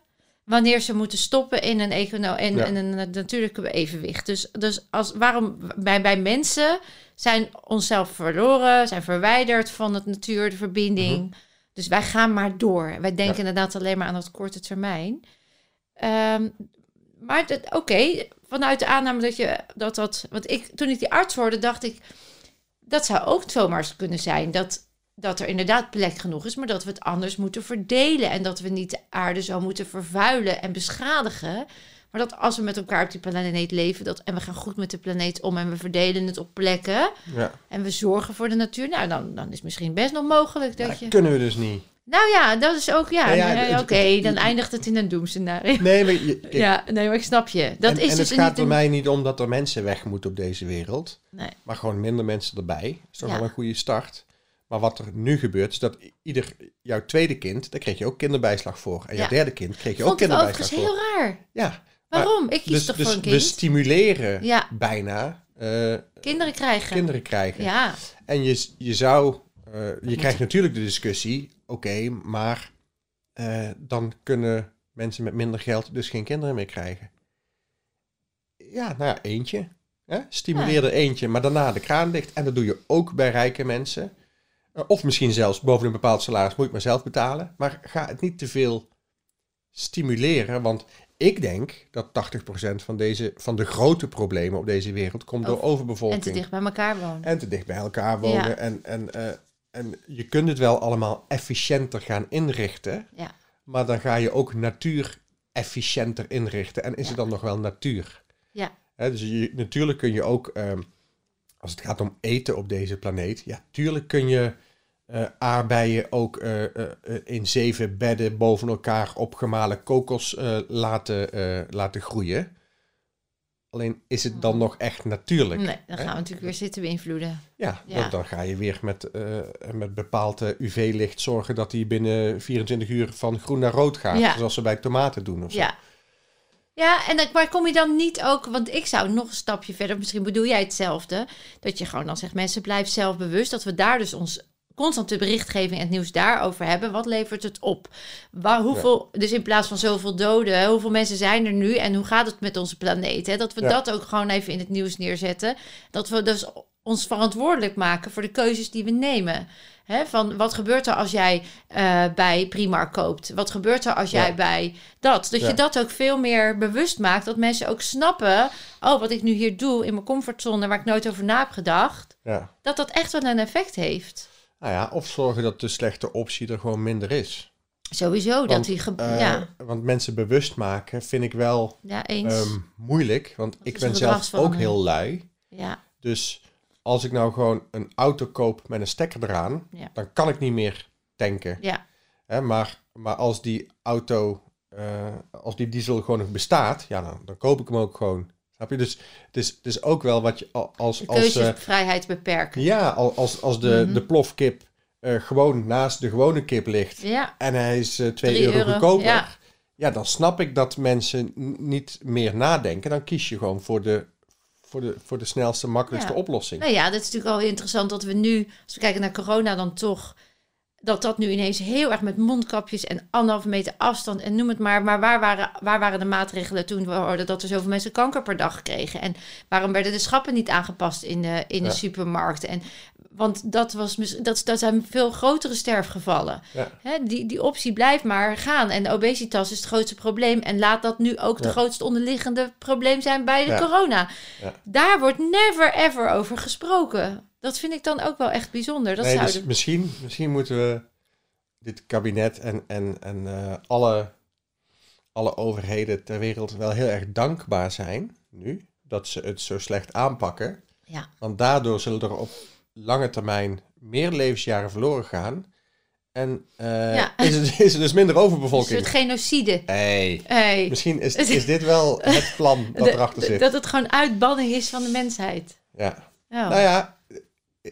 wanneer ze moeten stoppen in een, econo in, Ja. in een natuurlijke evenwicht. Dus, dus als, waarom bij, bij mensen zijn onszelf verloren, zijn verwijderd van het natuur, de verbinding. Dus wij gaan maar door. Wij denken inderdaad alleen maar aan dat korte termijn. Ehm, maar oké, vanuit de aanname dat je dat dat. Want ik, toen ik die arts hoorde, dacht ik. Dat zou ook zomaar kunnen zijn. Dat, dat er inderdaad plek genoeg is, maar dat we het anders moeten verdelen. En dat we niet de aarde zo moeten vervuilen en beschadigen. Maar dat als we met elkaar op die planeet leven, dat, en we gaan goed met de planeet om en we verdelen het op plekken. Ja. En we zorgen voor de natuur. Nou, dan, dan is het misschien best nog mogelijk dat je. dat kunnen we dus niet. Nou ja, dat is ook. Ja, Nou oké, dan eindigt het in een doemscenario. Nee, maar je, kijk, Ja, nee, maar ik snap je. Dat en, is en dus het gaat een- mij niet om dat er mensen weg moeten op deze wereld. Nee. Maar gewoon minder mensen erbij. is toch wel een goede start. Maar wat er nu gebeurt, is dat ieder, jouw tweede kind, daar kreeg je ook kinderbijslag voor. En jouw Ja. derde kind kreeg je ook Vond kinderbijslag voor. heel raar. Ja, Waarom? Ik kies dus, toch dus voor een we kind? stimuleren Ja. bijna eh, Kinderen krijgen. kinderen krijgen. Ja, En je, je zou, eh, je krijgt natuurlijk de discussie, oké, maar eh, dan kunnen mensen met minder geld dus geen kinderen meer krijgen. Ja, nou ja, eentje. Hè? Stimuleer er eentje, maar daarna de kraan dicht. En dat doe je ook bij rijke mensen. Eh, of misschien zelfs boven een bepaald salaris moet je het maar zelf betalen. Maar ga het niet te veel stimuleren, want ik denk dat 80% van, deze, van de grote problemen op deze wereld komt door Over- overbevolking en te dicht bij elkaar wonen. en te dicht bij elkaar wonen. Ja. En, en, eh, en je kunt het wel allemaal efficiënter gaan inrichten. Ja. Maar dan ga je ook natuur efficiënter inrichten. En is Ja. het dan nog wel natuur? Ja. Dus je, natuurlijk kun je ook, ehm, als het gaat om eten op deze planeet, ja, tuurlijk kun je eh, aardbeien ook eh, eh, in zeven bedden boven elkaar opgemalen kokos laten, laten groeien. Alleen is het dan nog echt natuurlijk? Nee, dan hè? gaan we natuurlijk weer zitten beïnvloeden. Ja, Ja. Dan, dan ga je weer met, met bepaald eh, UV-licht zorgen dat die binnen 24 uur van groen naar rood gaat. Ja. Zoals ze bij tomaten doen of zo. Ja. Ja, en dan, maar kom je dan niet ook, want ik zou nog een stapje verder, misschien bedoel jij hetzelfde, dat je gewoon dan zegt, mensen blijf zelfbewust, dat we daar dus ons constante berichtgeving en het nieuws daarover hebben. Wat levert het op? Waar, hoeveel, Dus in plaats van zoveel doden, hoeveel mensen zijn er nu en hoe gaat het met onze planeet? Hè? Dat we Ja. dat ook gewoon even in het nieuws neerzetten. Dat we dus ons verantwoordelijk maken voor de keuzes die we nemen. Van wat gebeurt er als jij eh, bij Primark koopt? Wat gebeurt er als jij Ja. bij dat? Dat Ja. je dat ook veel meer bewust maakt. Dat mensen ook snappen... oh, wat ik nu hier doe in mijn comfortzone... waar ik nooit over na heb gedacht... Ja. dat dat echt wel een effect heeft. Nou ja, of zorgen dat de slechte optie er gewoon minder is. Sowieso, dat die... Eh, ja, Want mensen bewust maken vind ik wel ja, ehm, moeilijk. Want ik ben zelf ook heel lui. ja, Dus als ik nou gewoon een auto koop met een stekker eraan, Ja. dan kan ik niet meer tanken. ja, Hè, maar, maar als die auto, eh, als die diesel gewoon nog bestaat, ja, dan, dan koop ik hem ook gewoon. Snap je? Dus het is, het is ook wel wat je al- als... als eh, keuzevrijheid beperken. ja, al- als, als de, Mhm. de plofkip eh, gewoon naast de gewone kip ligt Ja, en hij is 2 Drie euro, euro, goedkoper, ja. ja. dan snap ik dat mensen niet meer nadenken. Dan kies je gewoon voor de, voor de, voor de snelste, makkelijkste Ja. oplossing. Nou ja, dat is natuurlijk al interessant dat we nu, als we kijken naar corona, dan toch dat dat nu ineens heel erg met mondkapjes en anderhalve meter afstand en noem het maar. Maar waar waren, waar waren de maatregelen toen we hoorden dat er zoveel mensen kanker per dag kregen? En waarom werden de schappen niet aangepast in de, in de Ja. supermarkten? En, want dat, was, mis- dat, dat zijn veel grotere sterfgevallen. Ja. Hè, die, die optie blijft maar gaan. En de obesitas is het grootste probleem. En laat dat nu ook de grootste onderliggende probleem zijn bij de corona. Daar wordt never ever over gesproken. Dat vind ik dan ook wel echt bijzonder. Dat nee, zou dus misschien, misschien moeten we dit kabinet en, en, en eh, alle, alle overheden ter wereld wel heel erg dankbaar zijn nu dat ze het zo slecht aanpakken. Ja. Want daardoor zullen er op lange termijn meer levensjaren verloren gaan. En eh, Ja. is, het, is er dus minder een overbevolking. soort genocide. Hey, Hey. misschien is, is dit wel het plan dat De- erachter zit. Dat het gewoon uitbanning is van de mensheid. Ja. Ja. Nou ja,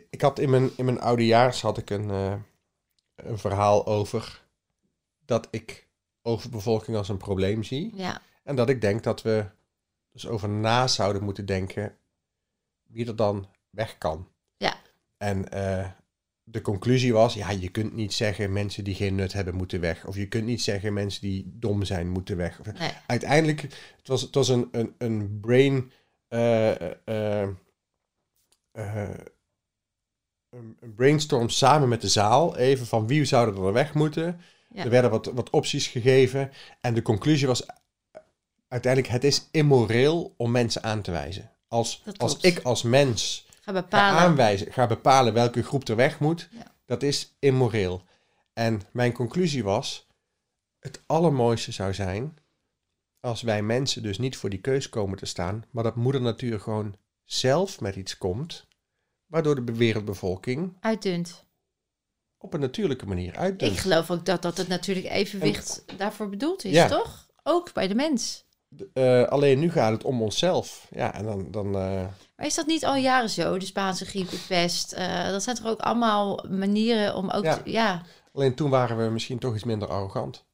ik had in mijn, in mijn oudejaars had ik een, eh, een verhaal over dat ik overbevolking als een probleem zie. ja. En dat ik denk dat we dus over na zouden moeten denken wie er dan weg kan. Ja. En eh, de conclusie was, ja, je kunt niet zeggen mensen die geen nut hebben moeten weg. Of je kunt niet zeggen mensen die dom zijn moeten weg. Nee. Uiteindelijk, het was, het was een, een, een brain... eh, een een brainstorm samen met de zaal. Even van wie zouden er weg moeten. Ja. Er werden wat, wat opties gegeven. En de conclusie was uiteindelijk: het is immoreel om mensen aan te wijzen. Als, als ik als mens Ga ga bepalen. aanwijzen, ga bepalen welke groep er weg moet, Ja. dat is immoreel. En mijn conclusie was: het allermooiste zou zijn als wij mensen dus niet voor die keus komen te staan, maar dat moeder natuur gewoon zelf met iets komt, waardoor de wereldbevolking Uitdunt. op een natuurlijke manier uitdunt. Ik geloof ook dat dat het natuurlijk evenwicht daarvoor bedoeld is, Ja. toch? Ook bij de mens. Eh, alleen nu gaat het om onszelf. Ja, en dan, dan eh, Maar is dat niet al jaren zo? De Spaanse griep, de pest. eh, dat zijn toch ook allemaal manieren om ook... Ja. te- ja. alleen toen waren we misschien toch iets minder arrogant.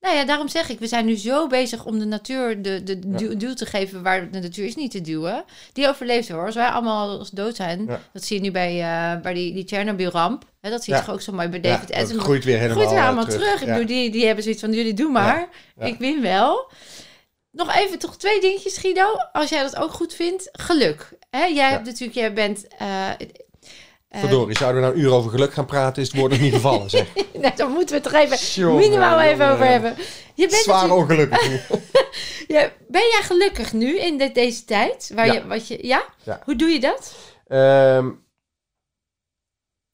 Nou ja, daarom zeg ik, we zijn nu zo bezig om de natuur de, de Ja. duw, duw te geven waar de natuur is niet te duwen. Die overleeft hoor. Als wij allemaal als dood zijn, Ja. dat zie je nu bij, eh, bij die, die Chernobyl-ramp. Dat zie je Ja. toch ook zo mooi bij Ja, David dat Attenborough. groeit weer helemaal, Groeit weer allemaal terug. Ik Ja. bedoel, die, die hebben zoiets van, jullie doen maar. Ja. Ik win wel. Nog even toch twee dingetjes, Guido. Als jij dat ook goed vindt. Geluk. Hè, jij hebt natuurlijk, jij bent... eh, Verdorie, zouden we nou een uur over geluk gaan praten, is het woord nog niet gevallen, zeg. nou, dan moeten we het er even minimaal even over hebben. Je bent Zwaar natuurlijk- ongelukkig. Ja, ben jij gelukkig nu in de- deze tijd? Waar Ja. Je, wat je, ja? Ja. Hoe doe je dat? Ehm,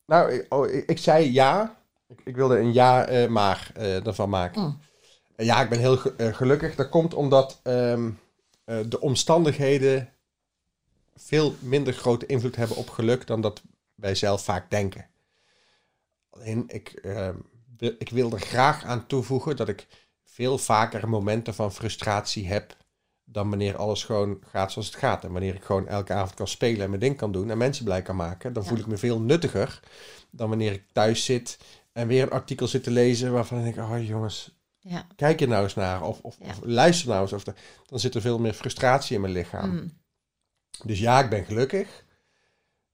nou, ik, oh, ik, ik zei ja. Ik, ik wilde een ja, eh, maar eh, ervan maken. Mm. Eh, ja, ik ben heel ge- eh, gelukkig. Dat komt omdat ehm, eh, de omstandigheden veel minder grote invloed hebben op geluk dan dat wij zelf vaak denken. Alleen ik, ehm, wil- ik wil er graag aan toevoegen dat ik veel vaker momenten van frustratie heb dan wanneer alles gewoon gaat zoals het gaat. En wanneer ik gewoon elke avond kan spelen en mijn ding kan doen en mensen blij kan maken, dan Ja. voel ik me veel nuttiger dan wanneer ik thuis zit en weer een artikel zit te lezen waarvan ik denk, oh jongens, Ja. kijk er nou eens naar of, of, Ja. of luister nou eens. Of de- dan zit er veel meer frustratie in mijn lichaam. Mm. Dus ja, ik ben gelukkig.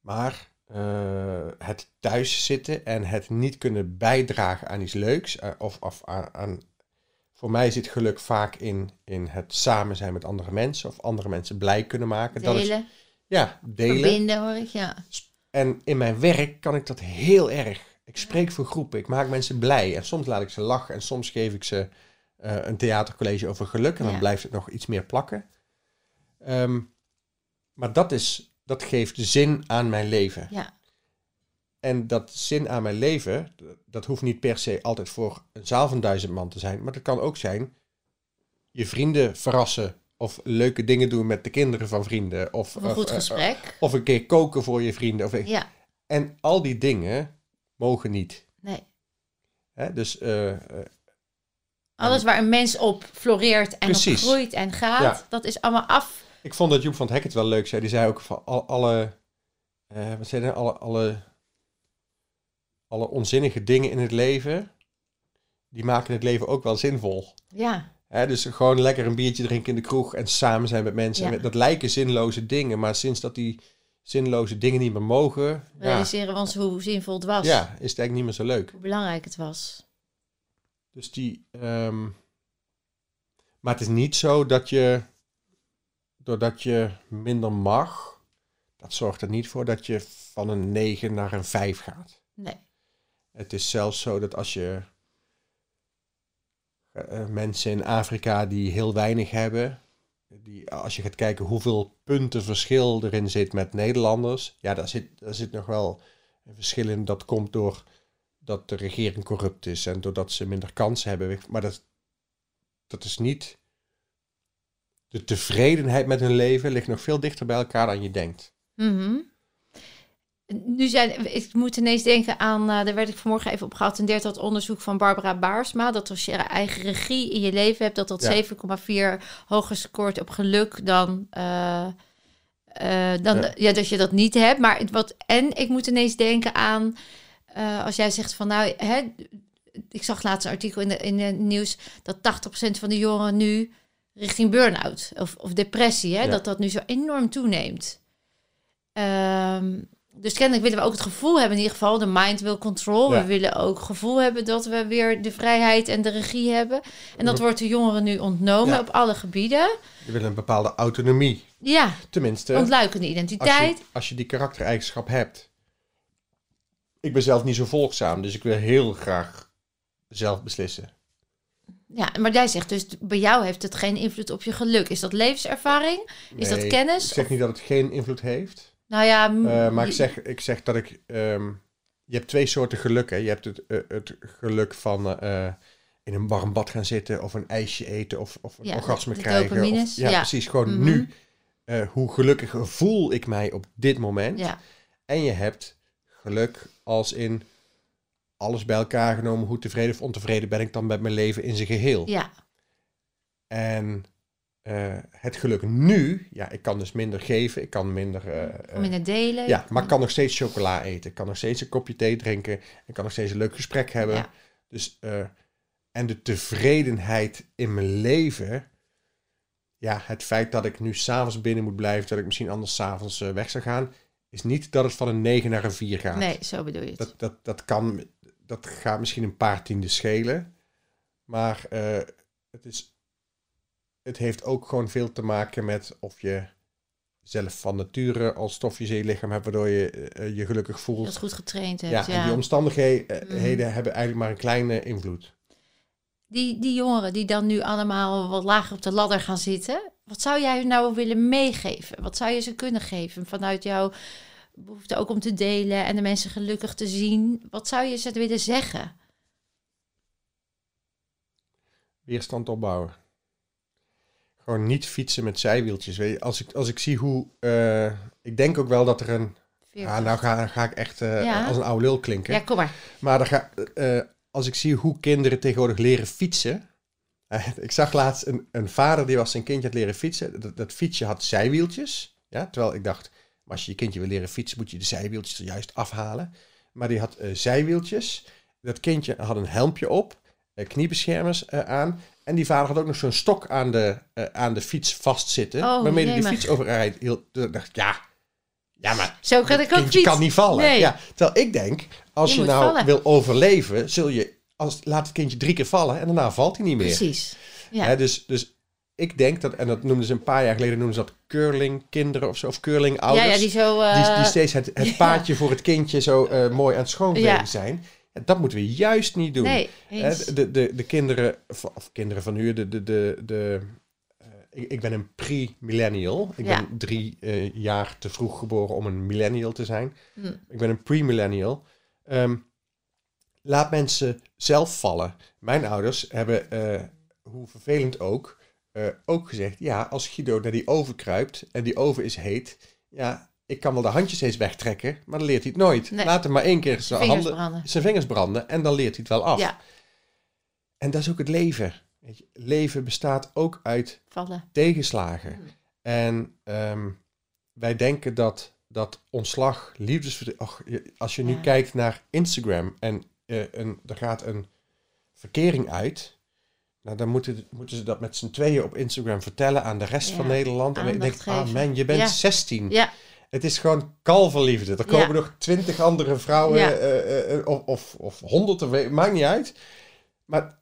Maar eh, het thuis zitten en het niet kunnen bijdragen aan iets leuks. eh, of of aan, aan- voor mij zit geluk vaak in, in het samen zijn met andere mensen. Of andere mensen blij kunnen maken. Dat is, Delen, ja, delen. verbinden hoor ik, ja. En in mijn werk kan ik dat heel erg. Ik spreek voor groepen, ik maak mensen blij. En soms laat ik ze lachen en soms geef ik ze eh, een theatercollege over geluk. En dan Ja. blijft het nog iets meer plakken. Ehm, maar dat, is, dat geeft zin aan mijn leven. Ja, En dat zin aan mijn leven, dat hoeft niet per se altijd voor een zaal van duizend man te zijn. Maar dat kan ook zijn je vrienden verrassen. Of leuke dingen doen met de kinderen van vrienden. Of, of een goed eh, gesprek. of een keer koken voor je vrienden. Of, Ja, en al die dingen mogen niet. nee. Hè? Dus eh, eh, Alles waar een mens op floreert en op groeit en gaat, Ja. dat is allemaal af. Ik vond dat Joep van het Hek het wel leuk zei. Die zei ook van al, alle, eh, wat zei hij, alle, alle, alle onzinnige dingen in het leven, die maken het leven ook wel zinvol. Ja, Hè? Dus gewoon lekker een biertje drinken in de kroeg en samen zijn met mensen. Ja. Dat lijken zinloze dingen, maar sinds dat die zinloze dingen niet meer mogen, ja, realiseren we ons hoe zinvol het was. ja, is het eigenlijk niet meer zo leuk. Hoe belangrijk het was. Dus die. ehm, maar het is niet zo dat je. Doordat je minder mag. Dat zorgt er niet voor dat je van een 9 naar een 5 gaat. Nee. Het is zelfs zo dat als je. eh, mensen in Afrika die heel weinig hebben. Die, als je gaat kijken hoeveel punten verschil erin zit met Nederlanders. Ja, daar zit, daar zit nog wel een verschil in. Dat komt door dat de regering corrupt is en doordat ze minder kansen hebben. Maar dat, dat is niet. De tevredenheid met hun leven ligt nog veel dichter bij elkaar dan je denkt. Mhm. Nu zijn, ik moet ineens denken aan, eh, daar werd ik vanmorgen even op geattendeerd, dat onderzoek van Barbara Baarsma, dat als je eigen regie in je leven hebt, dat dat Ja. 7,4 hoger scoort op geluk dan, eh, eh, dan Ja. ja. dat je dat niet hebt. Maar wat, en ik moet ineens denken aan, als jij zegt van nou, hè, ik zag laatst een artikel in de, in het nieuws dat 80% van de jongeren nu richting burn-out of, of depressie, hè, Ja. dat dat nu zo enorm toeneemt. Ehm, dus kennelijk willen we ook het gevoel hebben, in ieder geval, de mind will control. Ja. We willen ook het gevoel hebben dat we weer de vrijheid en de regie hebben. En dat wordt de jongeren nu ontnomen Ja. op alle gebieden. Je wil een bepaalde autonomie. Ja, Tenminste, ontluikende als identiteit. je, als je die karaktereigenschap hebt. Ik ben zelf niet zo volgzaam, dus ik wil heel graag zelf beslissen. Ja, maar jij zegt dus, bij jou heeft het geen invloed op je geluk. Is dat levenservaring? Is dat kennis? Ik zeg niet dat het geen invloed heeft. Nou ja, Eh, maar ik zeg, ik zeg dat ik. ehm, je hebt twee soorten geluk. Hè. Je hebt het, eh, het geluk van eh, in een warm bad gaan zitten, of een ijsje eten, of, of een Ja, orgasme krijgen. Of, ja, ja. precies. Gewoon Mhm. nu. hoe gelukkig voel ik mij op dit moment? Ja, En je hebt geluk als in alles bij elkaar genomen. Hoe tevreden of ontevreden ben ik dan met mijn leven in zijn geheel? ja, En eh, het geluk nu, ja, ik kan dus minder geven, ik kan minder. in het delen. ja, maar ik kan nog steeds chocola eten. Ik kan nog steeds een kopje thee drinken. Ik kan nog steeds een leuk gesprek hebben. Ja. Dus, en de tevredenheid in mijn leven. Ja, het feit dat ik nu s'avonds binnen moet blijven, dat ik misschien anders s'avonds uh, weg zou gaan, is niet dat het van een 9 naar een 4 gaat. Nee, zo bedoel je het. Dat, dat, dat kan, dat gaat misschien een paar tienden schelen. Maar eh, het, is, het heeft ook gewoon veel te maken met of je zelf van nature al stofjes in je lichaam hebt, waardoor je eh, je gelukkig voelt. Dat goed getraind hebt, ja, ja. en die omstandigheden Mhm. hebben eigenlijk maar een kleine invloed. Die, die jongeren die dan nu allemaal wat lager op de ladder gaan zitten, wat zou jij nou willen meegeven? Wat zou je ze kunnen geven vanuit jouw behoefte ook om te delen en de mensen gelukkig te zien? Wat zou je ze willen zeggen? Weerstand opbouwen. gewoon niet fietsen met zijwieltjes. Weet je, als ik, als ik zie hoe... eh, ik denk ook wel dat er een... Ja, nou ga, ga ik echt eh, Ja. als een oude lul klinken. Ja, kom maar. Maar dan ga, eh, als ik zie hoe kinderen tegenwoordig leren fietsen. Ik zag laatst een, een vader die was zijn kindje aan het leren fietsen. Dat, dat fietsje had zijwieltjes. Ja, terwijl ik dacht, maar als je je kindje wil leren fietsen, moet je de zijwieltjes er juist afhalen. Maar die had eh, zijwieltjes. Dat kindje had een helmpje op, eh, kniebeschermers eh, aan. En die vader had ook nog zo'n stok aan de, aan de fiets vastzitten. Oh, waarmee hij de fiets overrijdt. Heel, dacht ik, ja, ja, maar Zo kan ik ook fietsen. kan niet vallen. Nee. Ja, terwijl ik denk, als Je nou vallen. wil overleven, zul je als, laat het kindje drie keer vallen en daarna valt hij niet meer. Precies. Ja. Hè, dus, dus ik denk dat, en dat noemden ze een paar jaar geleden, noemden ze dat curling kinderen of zo, of curling ouders. ja, die zo... eh, die, die steeds het, het ja. paadje voor het kindje zo eh, mooi aan het schoonvegen Ja. zijn. Dat moeten we juist niet doen. Nee, de, de, de kinderen, of, kinderen van nu, de, de, de, de, eh, ik, ben een pre-millennial. Ik Ja. ben drie jaar te vroeg geboren om een millennial te zijn. Hm. Ik ben een pre-millennial. Ehm, laat mensen zelf vallen. Mijn ouders hebben, hoe vervelend ook, eh, ook gezegd... Ja, als Guido naar die oven kruipt en die oven is heet... Ja, ik kan wel de handjes eens wegtrekken, maar dan leert hij het nooit. Nee. Laat hem maar één keer zijn, Vingers handen, zijn vingers branden en dan leert hij het wel af. Ja, En dat is ook het leven. Weet je, leven bestaat ook uit vallen. tegenslagen. Mm. En ehm, wij denken dat, dat ontslag, liefdesverdriet... Och, als je nu Ja. kijkt naar Instagram en eh, een, er gaat een verkering uit... Nou, dan moeten, moeten ze dat met z'n tweeën op Instagram vertellen aan de rest Ja, van Nederland. En ik denk, ah man, je bent Ja. 16. Ja, Het is gewoon kalverliefde. Er komen nog twintig andere vrouwen Ja. eh, eh, of, of, of honderd, of weet- maakt niet uit. Maar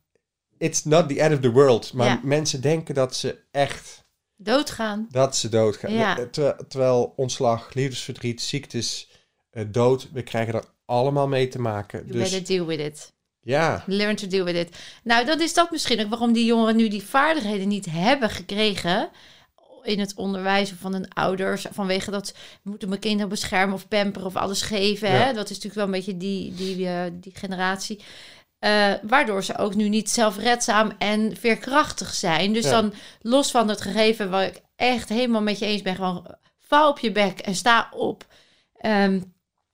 it's not the end of the world. Maar mensen denken dat ze echt, doodgaan. dat ze doodgaan. Eh, Terwijl, terwijl ontslag, liefdesverdriet, ziektes, eh, dood, we krijgen er allemaal mee te maken. You Dus better deal with it. Ja, Learn to deal with it. Nou, dat is dat misschien ook waarom die jongeren nu die vaardigheden niet hebben gekregen in het onderwijs van hun ouders. Vanwege dat moeten mijn kinderen beschermen of pamperen of alles geven. Ja. Hè? Dat is natuurlijk wel een beetje die, die, eh, die generatie. Eh, waardoor ze ook nu niet zelfredzaam en veerkrachtig zijn. Dus Ja. dan los van het gegeven waar ik echt helemaal met je eens ben. Gewoon val op je bek en sta op. Ehm,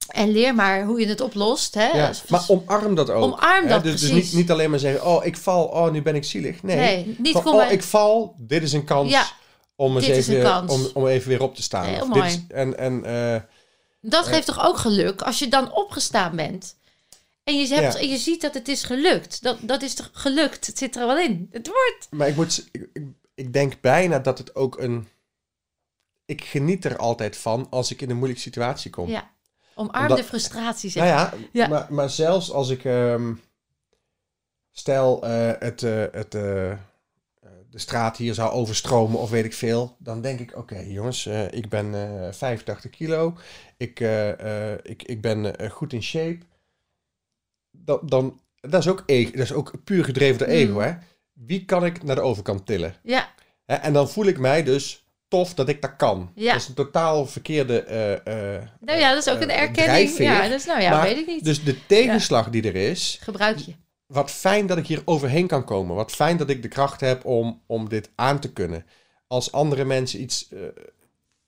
en leer maar hoe je het oplost. Hè? ja. maar omarm dat ook. Omarm hè. dat, dus, dus niet, niet alleen maar zeggen, oh ik val, oh nu ben ik zielig. Nee, Nee, niet Van, oh maar- ik val, dit is een kans Ja, om, eens even. Om, om even weer op te staan. Dit is- en en eh, Dat geeft toch ook geluk als je dan opgestaan bent. En je, hebt, Ja. en je ziet dat het is gelukt. Dat, dat is toch gelukt? Het zit er wel in. Het wordt. Maar ik, moet, ik, ik denk bijna dat het ook een... Ik geniet er altijd van als ik in een moeilijke situatie kom. Ja. Omarm Omdat- de frustratie. Zeg. nou ja, Ja. Maar, maar zelfs als ik... ehm, stel, eh, het, eh, het, eh, de straat hier zou overstromen of weet ik veel. Dan denk ik, oké jongens, ik ben eh 85 kilo. Ik, ik, ik ben goed in shape. Dan, dan, dat, is ook ego, dat is ook puur gedreven door ego. Mm. Hè? Wie kan ik naar de overkant tillen? Ja, en dan voel ik mij dus tof dat ik dat kan. Ja. Dat is een totaal verkeerde eh, eh, nou ja, dat is ook een eh, erkenning. drijfveer. Ja, dat is, nou ja, Maar weet ik niet. Dus de tegenslag die er is, Gebruik je. wat fijn dat ik hier overheen kan komen. Wat fijn dat ik de kracht heb om, om dit aan te kunnen. Als andere mensen iets...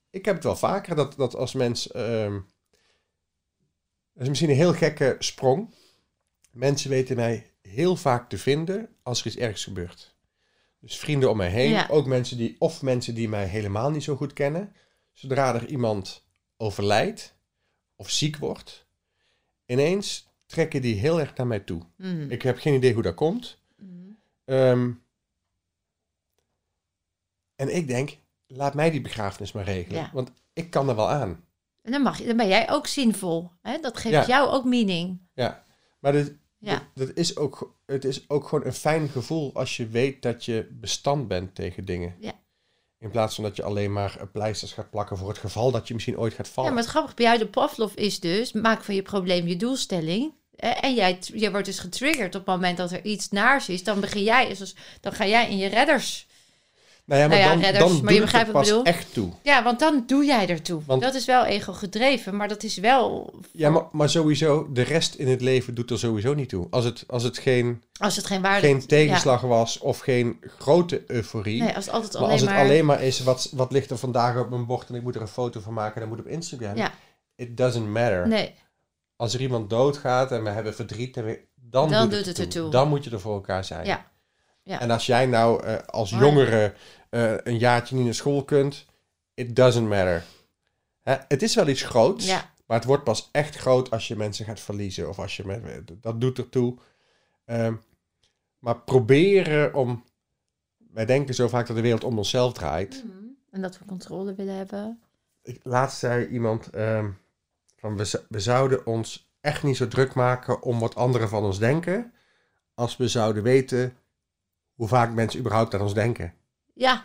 ik heb het wel vaker dat, dat als mens... ehm, dat is misschien een heel gekke sprong. Mensen weten mij heel vaak te vinden als er iets ergs gebeurt. Dus vrienden om mij heen. Ja. Ook mensen die... Of mensen die mij helemaal niet zo goed kennen. Zodra er iemand overlijdt of ziek wordt... Ineens trekken die heel erg naar mij toe. Mm. Ik heb geen idee hoe dat komt. Mm. Ehm, en ik denk, laat mij die begrafenis maar regelen. Ja. Want ik kan er wel aan. En dan, mag je, dan ben jij ook zinvol. Hè? Dat geeft Ja. jou ook meaning. Ja. Maar dit, Ja. dat, dat is ook, het is ook gewoon een fijn gevoel als je weet dat je bestand bent tegen dingen. Ja. In plaats van dat je alleen maar eh, pleisters gaat plakken voor het geval dat je misschien ooit gaat vallen. Ja, maar het grappige bij jou, de Pavlov, is dus... maak van je probleem je doelstelling. En jij, je wordt dus getriggerd op het moment dat er iets naars is. Dan begin jij, dan ga jij in je redders... Nou ja, maar Nou ja, dan, redders, dan maar doe je begrijpt er wat ik pas bedoel. echt toe. Ja, want dan doe jij ertoe. Want- dat is wel ego gedreven, maar dat is wel... Ja, maar, maar sowieso, de rest in het leven doet er sowieso niet toe. Als het, als het geen, Als het geen waarde... geen tegenslag was of geen grote euforie. Nee, als het altijd maar alleen als het maar... alleen maar is, wat, wat ligt er vandaag op mijn bord en ik moet er een foto van maken en dat moet op Instagram. Ja. It doesn't matter. Nee, Als er iemand doodgaat en we hebben verdriet, en we, dan, Dan doet doet het het ertoe. Dan moet je er voor elkaar zijn. Ja. Ja. En als jij nou eh, als jongere eh, een jaartje niet naar school kunt, it doesn't matter. Hè, het is wel iets groots, ja. maar het wordt pas echt groot als je mensen gaat verliezen. Of als je met, dat doet ertoe. Ehm, maar proberen om. Wij denken zo vaak dat de wereld om onszelf draait. Mhm. En dat we controle willen hebben. Ik, laatst zei iemand: ehm, van we zouden ons echt niet zo druk maken om wat anderen van ons denken. Als we zouden weten hoe vaak mensen überhaupt aan ons denken. Ja,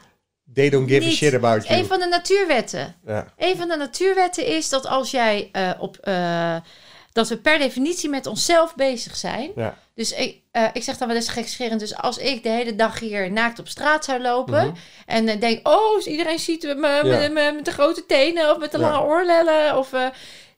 They don't give a shit about you. een van de natuurwetten. Ja, Een van de natuurwetten is dat als jij eh, op... eh, dat we per definitie met onszelf bezig zijn. ja. Dus ik, eh, ik zeg dan wel eens gekscherend. Dus als ik de hele dag hier naakt op straat zou lopen... Mhm. en denk, oh, iedereen ziet me Ja. met de grote tenen... of met de Ja. lange oorlellen. Of,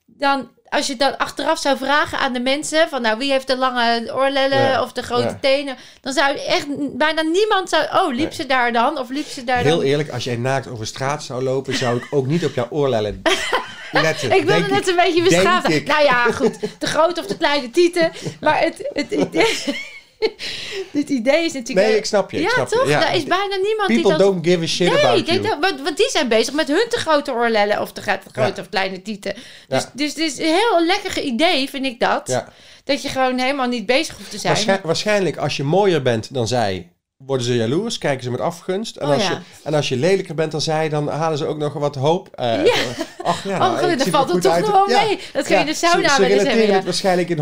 dan, als je dan achteraf zou vragen aan de mensen... van nou, wie heeft de lange oorlellen Ja. of de grote Ja. tenen... dan zou echt bijna niemand... Zou, oh, liep Nee. ze daar dan? Of liep ze daar Heel dan? eerlijk, als jij naakt over straat zou lopen, zou ik ook niet op jouw oorlellen letten. Ik wilde net een beetje ik. Nou ja, goed. De grote of de kleine tieten. Maar het, het idee... het idee is natuurlijk... Nee, ik snap je. ik ja, snap toch? Ja, Daar is bijna niemand die People dat... don't give a shit Nee, about you. dat, want, want die zijn bezig met hun te grote oorlellen of te gro- grote Ja. of kleine tieten. Dus, Ja. dus het is een heel lekker idee, vind ik dat. Dat je gewoon helemaal niet bezig hoeft te zijn. Waarschijn- waarschijnlijk, als je mooier bent dan zij, worden ze jaloers, kijken ze met afgunst. En, Oh, als, ja. je, en als je lelijker bent dan zij, dan halen ze ook nog wat hoop. eh, Ja. Ach, ja, oh, dat valt er toch gewoon Ja. mee. Dat kun je de sauna Ze, ze wel relateren het waarschijnlijk in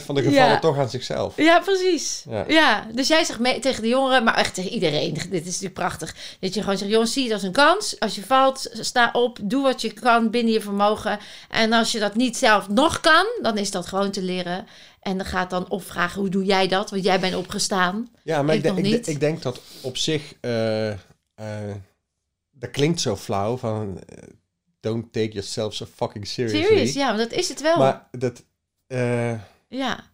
100% van de gevallen toch aan zichzelf. Ja, precies. Ja. Ja. dus jij zegt mee tegen de jongeren, maar echt tegen iedereen. Dit is natuurlijk prachtig. Dat je gewoon zegt, jongens, zie het als een kans. Als je valt, sta op, doe wat je kan binnen je vermogen. En als je dat niet zelf nog kan, dan is dat gewoon te leren. En dan gaat dan opvragen, hoe doe jij dat? Want jij bent opgestaan. Ja, maar Ik ik, denk- ik, denk dat op zich, eh, eh, dat klinkt zo flauw van, eh, don't take yourself so fucking seriously. Serieus, ja, want dat is het wel. Maar dat, ja,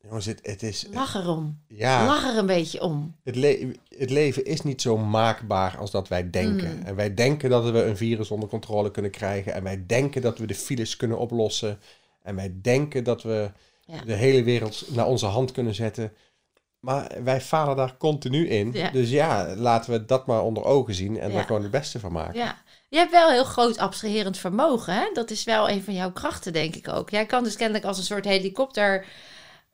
jongens, het, het is, lach erom. ja, Lach er een beetje om. het, le- het leven is niet zo maakbaar als dat wij denken. Mm. En wij denken dat we een virus onder controle kunnen krijgen. En wij denken dat we de files kunnen oplossen. En wij denken dat we Ja. de hele wereld naar onze hand kunnen zetten. Maar wij falen daar continu in. Ja. Dus ja, laten we dat maar onder ogen zien en Ja. daar gewoon het beste van maken. Ja. Je hebt wel heel groot abstraherend vermogen. Hè? Dat is wel een van jouw krachten, denk ik ook. Jij kan dus kennelijk als een soort helikopter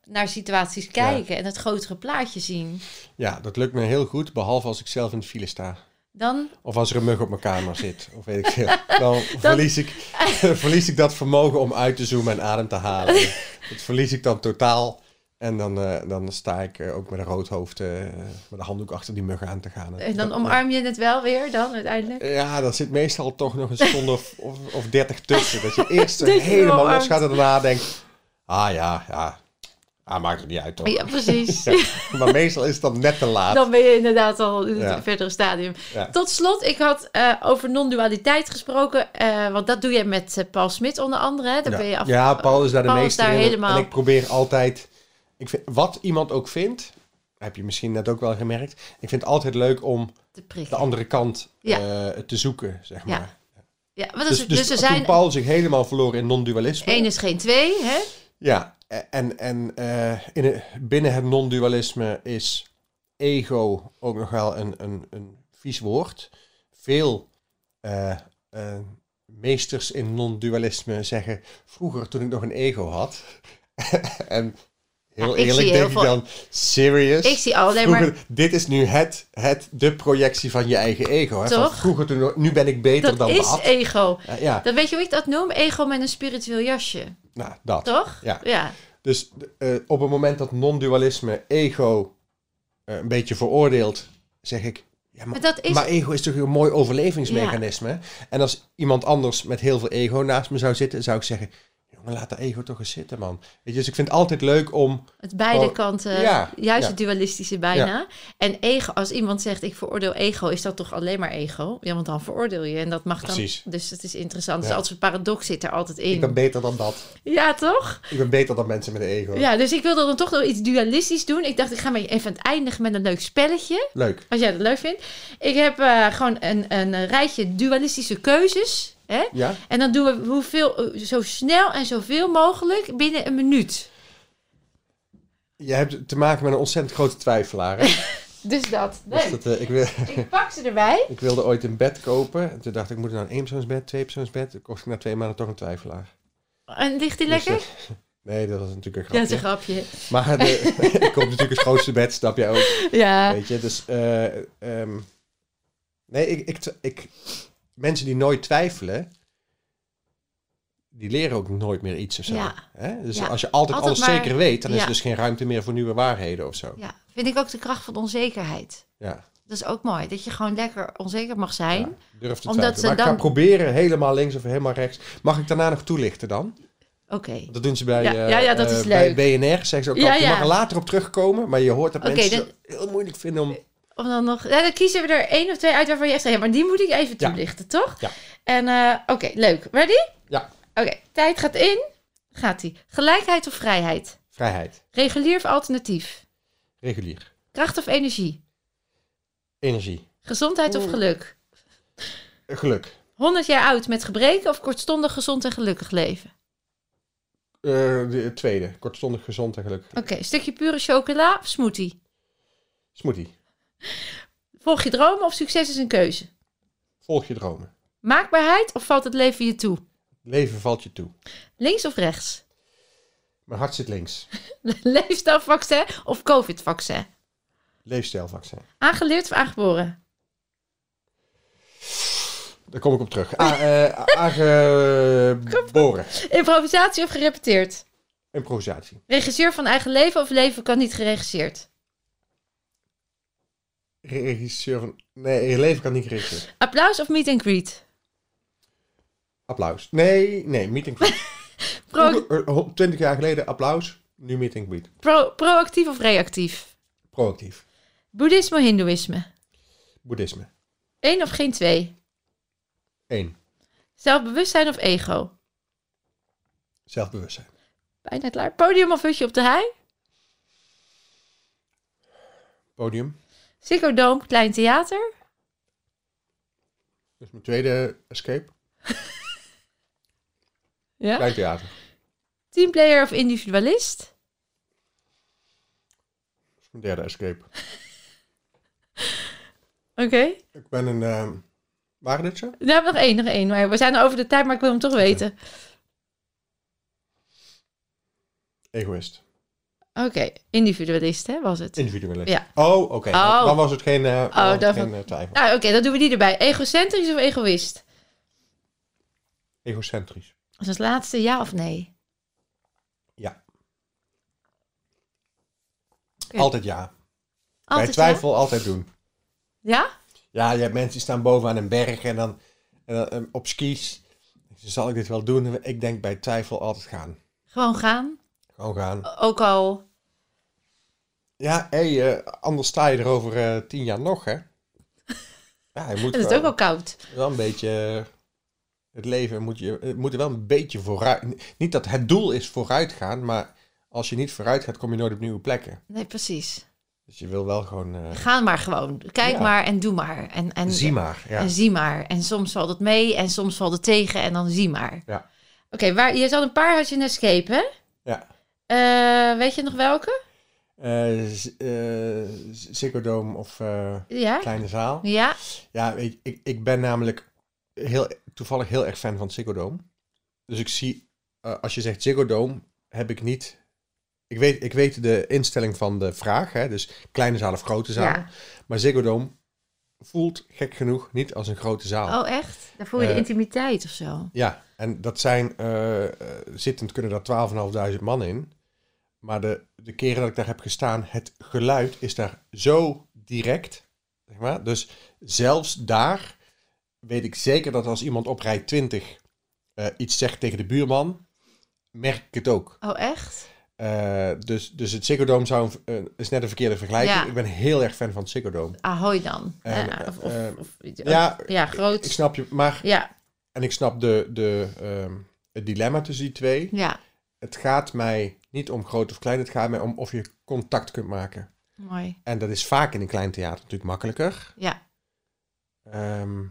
naar situaties kijken en het grotere plaatje zien. Ja, dat lukt me heel goed, behalve als ik zelf in de file sta. Dan, Of als er een mug op mijn kamer zit, of weet ik veel. Dan verlies, ik, verlies ik dat vermogen om uit te zoomen en adem te halen. Dat verlies ik dan totaal. En dan, eh, dan sta ik eh, ook met een rood hoofd, eh, met een handdoek achter die mug aan te gaan. en dan omarm je het wel weer dan uiteindelijk. Ja, dat zit meestal toch nog een seconde of, of, dertig tussen. Dat je eerst Dat helemaal los gaat en daarna denkt... Ah ja, ja, ah, maakt het niet uit toch. Ja, precies. Ja, maar meestal is het dan net te laat. Dan ben je inderdaad al in het Ja. verdere stadium. Ja. Tot slot, ik had eh, over non-dualiteit gesproken. eh, want dat doe je met eh, Paul Smit onder andere. Hè? Daar ben je af... ja, Paul is daar de Paul is meeste daar in. helemaal- En ik probeer altijd... Ik vind, wat iemand ook vindt, heb je misschien net ook wel gemerkt. Ik vind het altijd leuk om de andere kant te zoeken, zeg maar. Ja, wat is, Dus, het? dus, dus er zijn... Paul zich helemaal verloren in non-dualisme... één is geen twee, hè? Ja, en, en eh, in binnen het non-dualisme is ego ook nog wel een, een, een vies woord. Veel eh, eh, meesters in non-dualisme zeggen, vroeger toen ik nog een ego had, en heel Ja, eerlijk denk heel ik dan, serious? Ik zie alleen maar... Dit is nu het, het, de projectie van je eigen ego. Hè? Van Toch? vroeger toen, nu ben ik beter Dat dan is dat. ego. Ja, ja, Dan weet je hoe ik dat noem? Ego met een spiritueel jasje. nou, dat. Toch? Ja. Ja. Dus eh, op het moment dat non-dualisme ego eh, een beetje veroordeelt, zeg ik, ja, maar, Maar dat is... maar ego is toch een mooi overlevingsmechanisme. En als iemand anders met heel veel ego naast me zou zitten, zou ik zeggen, laat de ego toch eens zitten, man. Weet je, dus ik vind het altijd leuk om... Het beide kanten, ja, juist ja. het dualistische bijna. En ego, als iemand zegt ik veroordeel ego, is dat toch alleen maar ego? Ja, want dan veroordeel je en dat mag Precies. dan. Dus het is interessant. Dus als een paradox zit er altijd Ik ben in. beter dan dat. Ja, toch? Ik ben beter dan mensen met een ego. Ja, dus ik wilde dan toch nog iets dualistisch doen. Ik dacht, ik ga maar even aan het eindigen met een leuk spelletje. Leuk. Als jij dat leuk vindt. Ik heb eh, gewoon een, een rijtje dualistische keuzes. Hè? Ja? En dan doen we hoeveel, zo snel en zoveel mogelijk binnen een minuut. Je hebt te maken met een ontzettend grote twijfelaar. Hè? Dus dat. Dus Leuk. dat, eh, ik, wil, Ik pak ze erbij. ik wilde ooit een bed kopen. En toen dacht ik, moet ik nou een eenpersoonsbed, tweepersoonsbed? Toen kocht ik na twee maanden toch een twijfelaar. En ligt die Dus, lekker? eh, nee, dat was natuurlijk een ja, dat is grapje. een grapje. Maar de, ik koop natuurlijk het grootste bed, snap je ook. Ja. Weet je, dus... eh, ehm, nee, ik, ik, ik... Mensen die nooit twijfelen... Die leren ook nooit meer iets of zo. Ja. Hè? Dus Ja. als je altijd, Altijd alles maar- zeker weet... dan is er dus geen ruimte meer voor nieuwe waarheden of zo. ja. Vind ik ook de kracht van onzekerheid. Ja. Dat is ook mooi. Dat je gewoon lekker onzeker mag zijn. Durf te Omdat ze Maar ik dan- ga proberen helemaal links of helemaal rechts. Mag ik daarna nog toelichten dan? Oké. Dat doen ze bij, Ja, ja, ja, dat is eh, bij leuk. BNR. Zeggen ze ook Ja, je mag er later op terugkomen. Maar je hoort dat mensen het heel moeilijk vinden om... Om dan nog... Ja, dan kiezen we er één of twee uit waarvan je echt zegt... Ja, maar die moet ik even Ja. toelichten, toch? Ja. En eh, oké, leuk. Ready? Ja. Oké, tijd gaat in. Gaat ie. Gelijkheid of vrijheid? Vrijheid. Regulier of alternatief? Regulier. Kracht of energie? Energie. Gezondheid of geluk? Geluk. 100 jaar oud met gebreken of kortstondig gezond en gelukkig leven? Eh, de het tweede. Kortstondig gezond en gelukkig. Oké, stukje pure chocola of smoothie? Smoothie. Volg je dromen of succes is een keuze? Volg je dromen. Maakbaarheid of valt het leven je toe? Leven valt je toe. Links of rechts? Mijn hart zit links. Leefstijlvaccin of covid-vaccin? Leefstijlvaccin. Aangeleerd of aangeboren? Daar kom ik op terug. A, eh, aangeboren. Improvisatie of gerepeteerd? Improvisatie. Regisseur van eigen leven of leven kan niet geregisseerd? Regisseur van... Nee, je leven kan niet geregisseerd. Applaus of meet and greet? Applaus. Nee, nee, meeting greet. Pro- Vroeger, eh, 20 jaar geleden applaus, nu meeting greet. pro- proactief of reactief? Proactief. Boeddhisme of hindoeïsme? Boeddhisme. Eén of geen twee? 1. Zelfbewustzijn of ego? Zelfbewustzijn. Bijna klaar. Podium of hutje op de hei? Podium. Ziggo Dome, klein theater? Dat is mijn tweede escape. Ja. Klein theater. Teamplayer of individualist? Dat is mijn derde escape. Oké. Ik ben een... ehm waren dit zo? We hebben nog één, nog één. Maar we zijn over de tijd, maar ik wil hem toch weten. Egoïst. Oké, individualist, hè, was het? Individualist. Ja. Oh, oké. Oh. Dan was het geen, eh, dan dat- geen eh, twijfel. Nou, oké, dan doen we die erbij. Egocentrisch of egoïst? Egocentrisch. Is het laatste, ja of nee? Ja. Altijd ja. Bij twijfel altijd doen. Ja? ja? Je hebt mensen die staan bovenaan een berg en dan, en dan eh, op skis. Zal ik dit wel doen? Ik denk bij twijfel altijd gaan. Gewoon gaan. Gewoon gaan. Ook al. Ja, hé, eh, anders sta je er over eh, tien jaar nog, hè? Ja, je moet Het is ook wel koud. wel een beetje... eh, Het leven moet, je, het moet er wel een beetje vooruit... Niet dat het doel is vooruit gaan, maar als je niet vooruit gaat, kom je nooit op nieuwe plekken. Nee, precies. Dus je wil wel gewoon... eh, Ga maar gewoon. Kijk Ja. maar en doe maar. En, en, zie maar, ja. En zie maar. En soms valt het mee en soms valt het tegen en dan zie maar. Ja. Oké, waar je had een paar had je een escape, hè? Ja. Eh, weet je nog welke? Ziggo Dome of Ja? Kleine Zaal. Ja? Ja, je, ik, ik ben namelijk heel, toevallig heel erg fan van Ziggo Dome. Dus ik zie, als je zegt Ziggo Dome, heb ik niet... Ik weet, ik weet de instelling van de vraag, hè, dus kleine zaal of grote zaal. Ja. Maar Ziggo Dome voelt gek genoeg niet als een grote zaal. Oh, echt? Daar voel je de Eh, intimiteit of zo. Ja, en dat zijn, eh, eh, zittend kunnen daar 12.500 man in. Maar de, de keren dat ik daar heb gestaan, het geluid is daar zo direct. Zeg maar. Dus zelfs daar weet ik zeker dat als iemand op rij 20 eh, iets zegt tegen de buurman, merk ik het ook. Oh, echt? Eh, dus, dus het Ziggo Dome zou, eh, is net een verkeerde vergelijking. Ja. Ik ben heel erg fan van het Ziggo Dome. Ahoy dan. En, Eh, of, of, of- ja, ja, groot. Ik snap je, maar... Ja, En ik snap de, de, ehm, het dilemma tussen die twee. ja, Het gaat mij niet om groot of klein. Het gaat mij om of je contact kunt maken. mooi. En dat is vaak in een klein theater natuurlijk makkelijker. Ja, Ehm,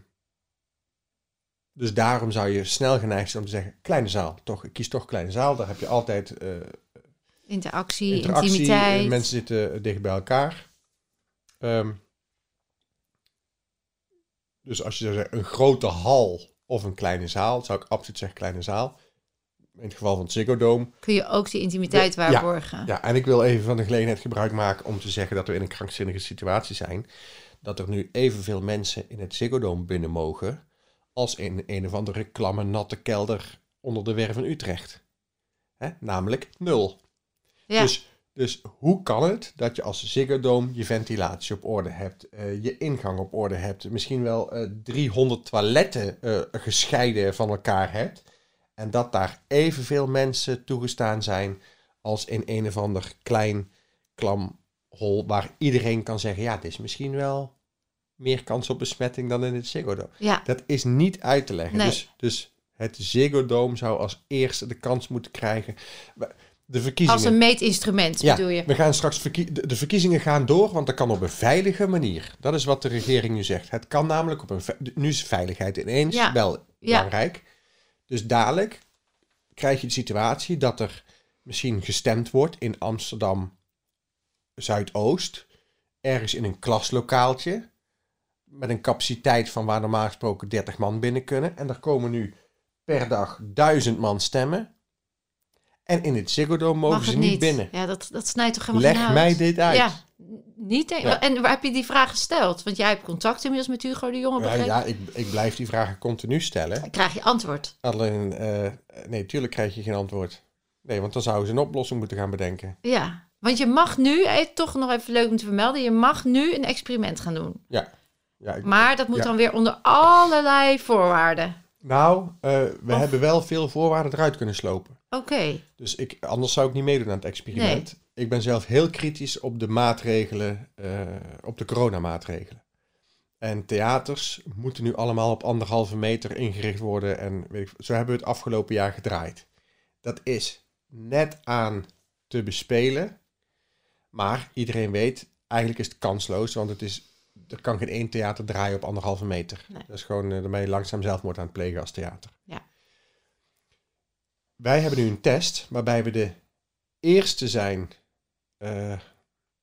dus daarom zou je snel geneigd zijn om te zeggen, kleine zaal. Toch, ik kies toch kleine zaal. Daar heb je altijd interactie, interactie. intimiteit. Mensen zitten dicht bij elkaar. Ehm, dus als je zou zeggen, een grote hal of een kleine zaal, zou ik absoluut zeggen kleine zaal. In het geval van het Ziggo Dome. Kun je ook die intimiteit Ja, waarborgen. Ja, en ik wil even van de gelegenheid gebruik maken om te zeggen dat we in een krankzinnige situatie zijn. Dat er nu evenveel mensen in het Ziggo Dome binnen mogen als in een of andere klamme natte kelder onder de Werf in Utrecht. Hè? Namelijk nul. Ja. Dus, dus hoe kan het dat je als Ziggo Dome je ventilatie op orde hebt, eh, je ingang op orde hebt, misschien wel eh 300 toiletten eh, gescheiden van elkaar hebt, en dat daar evenveel mensen toegestaan zijn als in een of ander klein klam hol waar iedereen kan zeggen, ja, dit is misschien wel meer kans op besmetting dan in het Ziggo Dome. ja, Dat is niet uit te leggen. Nee. Dus, dus het Ziggo Dome zou als eerste de kans moeten krijgen. De verkiezingen. als een meetinstrument ja, bedoel je. we gaan straks verkie- de, de verkiezingen gaan door, want dat kan op een veilige manier. Dat is wat de regering nu zegt. Het kan namelijk op een nu is veiligheid ineens Ja. wel belangrijk. Dus dadelijk krijg je de situatie dat er misschien gestemd wordt in Amsterdam Zuidoost, ergens in een klaslokaaltje met een capaciteit van waar normaal gesproken 30 man binnen kunnen. En er komen nu per dag duizend man stemmen. En in het Ziggo Dome mogen ze niet niet. binnen. Ja, dat, dat snijdt toch helemaal Leg mij dit uit. Ja, niet Ja. En waar heb je die vraag gesteld? Want jij hebt contact inmiddels met Hugo de Jonge, Ja, begreep ja ik, ik blijf die vragen continu stellen. Dan krijg je antwoord. Alleen, eh, nee, tuurlijk krijg je geen antwoord. Nee, want dan zouden ze een oplossing moeten gaan bedenken. Ja, want je mag nu, eh, toch nog even leuk om te vermelden, je mag nu een experiment gaan doen. Ja. ja ik- Maar dat moet Ja. dan weer onder allerlei voorwaarden. nou, eh, we Of- hebben wel veel voorwaarden eruit kunnen slopen. Oké, Dus ik, anders zou ik niet meedoen aan het experiment. Ik ben zelf heel kritisch op de maatregelen, eh, op de coronamaatregelen. En theaters moeten nu allemaal op anderhalve meter ingericht worden. En weet ik, zo hebben we het afgelopen jaar gedraaid. Dat is net aan te bespelen. Maar iedereen weet, eigenlijk is het kansloos. Want het is, er kan geen één theater draaien op anderhalve meter. Nee. Dat is gewoon, eh, dan ben je langzaam zelfmoord aan het plegen als theater. Ja. Wij hebben nu een test waarbij we de eerste zijn eh,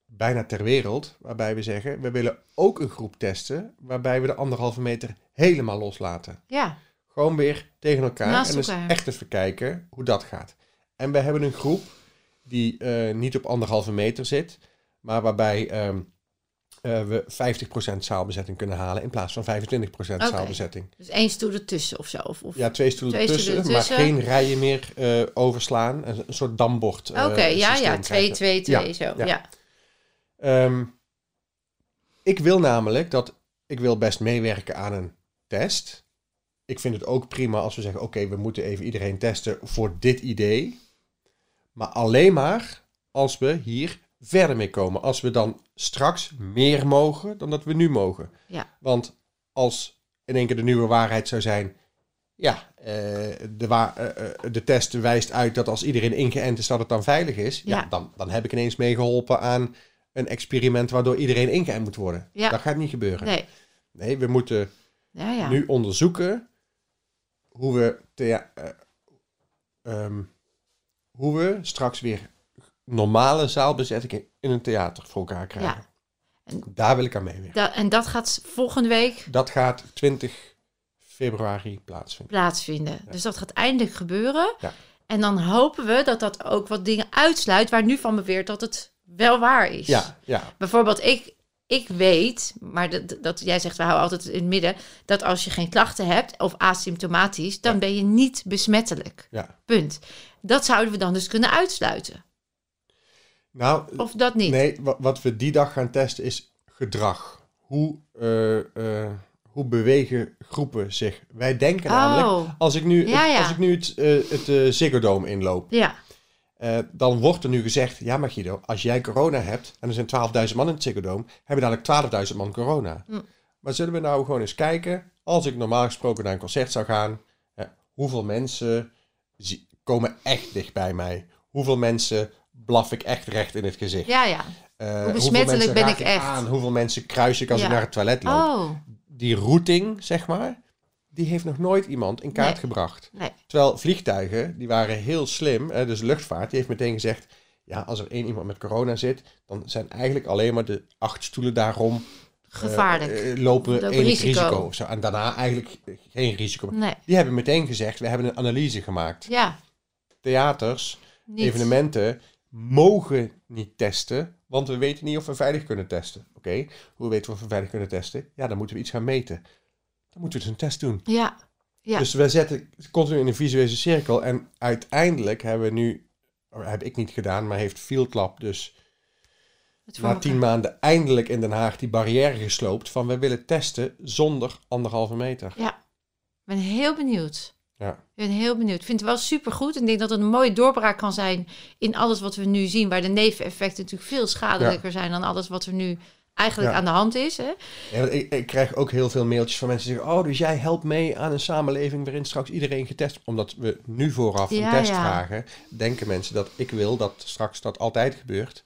bijna ter wereld. Waarbij we zeggen, we willen ook een groep testen waarbij we de anderhalve meter helemaal loslaten. ja, Gewoon weer tegen elkaar. Naast en dus elkaar. echt even kijken hoe dat gaat. En we hebben een groep die eh, niet op anderhalve meter zit, maar waarbij ehm, eh, we 50% zaalbezetting kunnen halen in plaats van 25% zaalbezetting. dus één stoel ertussen of zo. Of, of... Ja, twee stoelen Twee tussen, stoelen maar geen rijen meer eh, overslaan. Een, een soort dambord. eh, Oké, ja, ja, twee, krijgen. twee, twee, Ja, zo. ja. Ja. Ehm, ik wil namelijk dat ik wil best meewerken aan een test. Ik vind het ook prima als we zeggen: oké, we moeten even iedereen testen voor dit idee. Maar alleen maar als we hier verder mee komen. Als we dan straks meer mogen dan dat we nu mogen. Ja. Want als in één keer de nieuwe waarheid zou zijn. Ja, eh, de, wa- eh, eh, de test wijst uit dat als iedereen ingeënt is, dat het dan veilig is. Ja, Ja. dan, dan heb ik ineens meegeholpen aan een experiment waardoor iedereen ingeënt moet worden. Ja. Dat gaat niet gebeuren. Nee, Nee, we moeten ja, ja. nu onderzoeken hoe we, eh, ehm, hoe we straks weer normale zaalbezetting in een theater voor elkaar krijgen. Ja. En- Daar wil ik aan meewerken. Da- en dat gaat volgende week Dat gaat 20 februari plaatsvinden. plaatsvinden. Dus dat gaat eindelijk gebeuren. Ja. En dan hopen we dat dat ook wat dingen uitsluit waar nu van beweert dat het wel waar is. Ja, ja, Bijvoorbeeld, ik, ik weet, maar dat, dat jij zegt, we houden altijd in het midden, dat als je geen klachten hebt of asymptomatisch, dan Ja. ben je niet besmettelijk. ja. Punt. Dat zouden we dan dus kunnen uitsluiten. Nou, Of dat niet? nee, wat, wat we die dag gaan testen is gedrag. Hoe, eh, eh, hoe bewegen groepen zich. Wij denken namelijk, Oh, als ik nu, Ja, het, ja. Als ik nu het, eh, het Ziggo Dome inloop, ja. dan wordt er nu gezegd, ja maar Guido, als jij corona hebt en er zijn 12.000 man in het Ziggo Dome, hebben dadelijk 12.000 man corona. Hm. Maar zullen we nou gewoon eens kijken, als ik normaal gesproken naar een concert zou gaan, hoeveel mensen komen echt dicht bij mij? Hoeveel mensen blaf ik echt recht in het gezicht? Ja, ja. Eh, Hoe besmettelijk ben ik echt? Aan? Hoeveel mensen kruis ik als Ja. ik naar het toilet loop? Oh, Die routing, zeg maar, die heeft nog nooit iemand in kaart Nee. gebracht. nee. Terwijl vliegtuigen, die waren heel slim, hè, dus luchtvaart, die heeft meteen gezegd... Ja, als er één iemand met corona zit, dan zijn eigenlijk alleen maar de acht stoelen daarom... eh, Gevaarlijk. eh, lopen enig risico. risico. En daarna eigenlijk geen risico. Nee. Die hebben meteen gezegd, we hebben een analyse gemaakt. Ja, Theaters, niet. evenementen mogen niet testen, want we weten niet of we veilig kunnen testen. Oké, hoe weten we of we veilig kunnen testen? Ja, dan moeten we iets gaan meten. Dan moeten we dus een test doen. Ja, ja. Dus we zetten continu in een visuele cirkel. En uiteindelijk hebben we nu, heb ik niet gedaan, maar heeft Field Lab dus na tien maanden eindelijk in Den Haag die barrière gesloopt van we willen testen zonder anderhalve meter. Ja, ik ben heel benieuwd. Ja. Ik ben heel benieuwd. Ik vind het wel supergoed. Ik denk dat het een mooie doorbraak kan zijn in alles wat we nu zien. Waar de neveneffecten natuurlijk veel schadelijker zijn dan alles wat er nu eigenlijk Ja. aan de hand is. Hè? Ja, ik, ik krijg ook heel veel mailtjes van mensen die zeggen: Oh, dus jij helpt mee aan een samenleving waarin straks iedereen getest Omdat we nu vooraf een test vragen, denken mensen dat ik wil dat straks dat altijd gebeurt.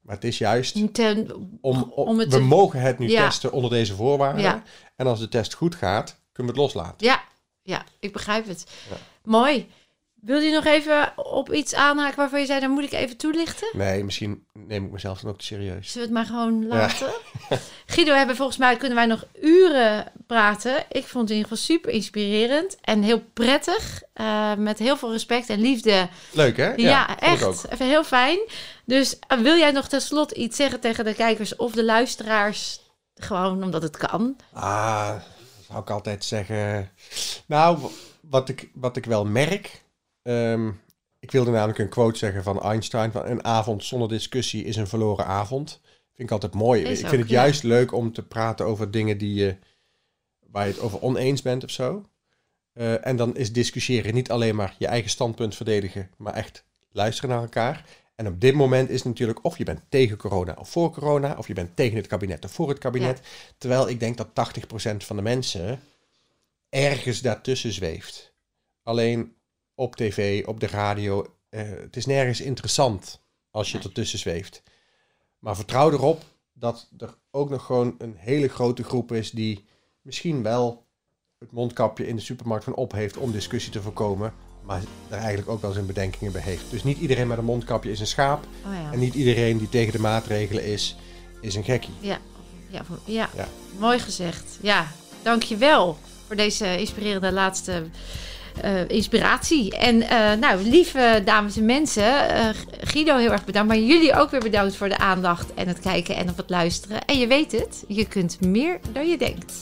Maar het is juist Ten- om, om- om het we te- mogen het nu testen onder deze voorwaarden. En als de test goed gaat, kunnen we het loslaten. ja, ja, ik begrijp het. Ja. Mooi. Wil je nog even op iets aanhaken waarvan je zei, dan moet ik even toelichten? Nee, misschien neem ik mezelf dan ook te serieus. Zullen we het maar gewoon laten? Guido, hebben volgens mij kunnen wij nog uren praten. Ik vond het in ieder geval super inspirerend en heel prettig. eh, met heel veel respect en liefde. Leuk hè? Ja, echt. ook. Even heel fijn. Dus eh, wil jij nog tenslotte iets zeggen tegen de kijkers of de luisteraars? Gewoon omdat het kan. Ah, zou ik altijd zeggen. Nou, wat ik, wat ik wel merk. ehm, ik wilde namelijk een quote zeggen van Einstein: van een avond zonder discussie is een verloren avond. Vind ik altijd mooi. Is ik ook, vind het ja. juist leuk om te praten over dingen die je, waar je het over oneens bent of zo. Eh, en dan is discussiëren niet alleen maar je eigen standpunt verdedigen, maar echt luisteren naar elkaar. En op dit moment is natuurlijk of je bent tegen corona of voor corona, of je bent tegen het kabinet of voor het kabinet. Terwijl ik denk dat 80% van de mensen ergens daartussen zweeft. Alleen op tv, op de radio, eh, het is nergens interessant als je ertussen zweeft. Maar vertrouw erop dat er ook nog gewoon een hele grote groep is die misschien wel het mondkapje in de supermarkt van op heeft om discussie te voorkomen, maar er eigenlijk ook wel zijn bedenkingen bij heeft. Dus niet iedereen met een mondkapje is een schaap Oh ja. en niet iedereen die tegen de maatregelen is, is een gekkie. Ja, ja. Ja. mooi gezegd. Ja, dankjewel voor deze inspirerende laatste eh, inspiratie. En eh, nou, lieve dames en mensen, eh, Guido heel erg bedankt. Maar jullie ook weer bedankt voor de aandacht en het kijken en op het luisteren. En je weet het, je kunt meer dan je denkt.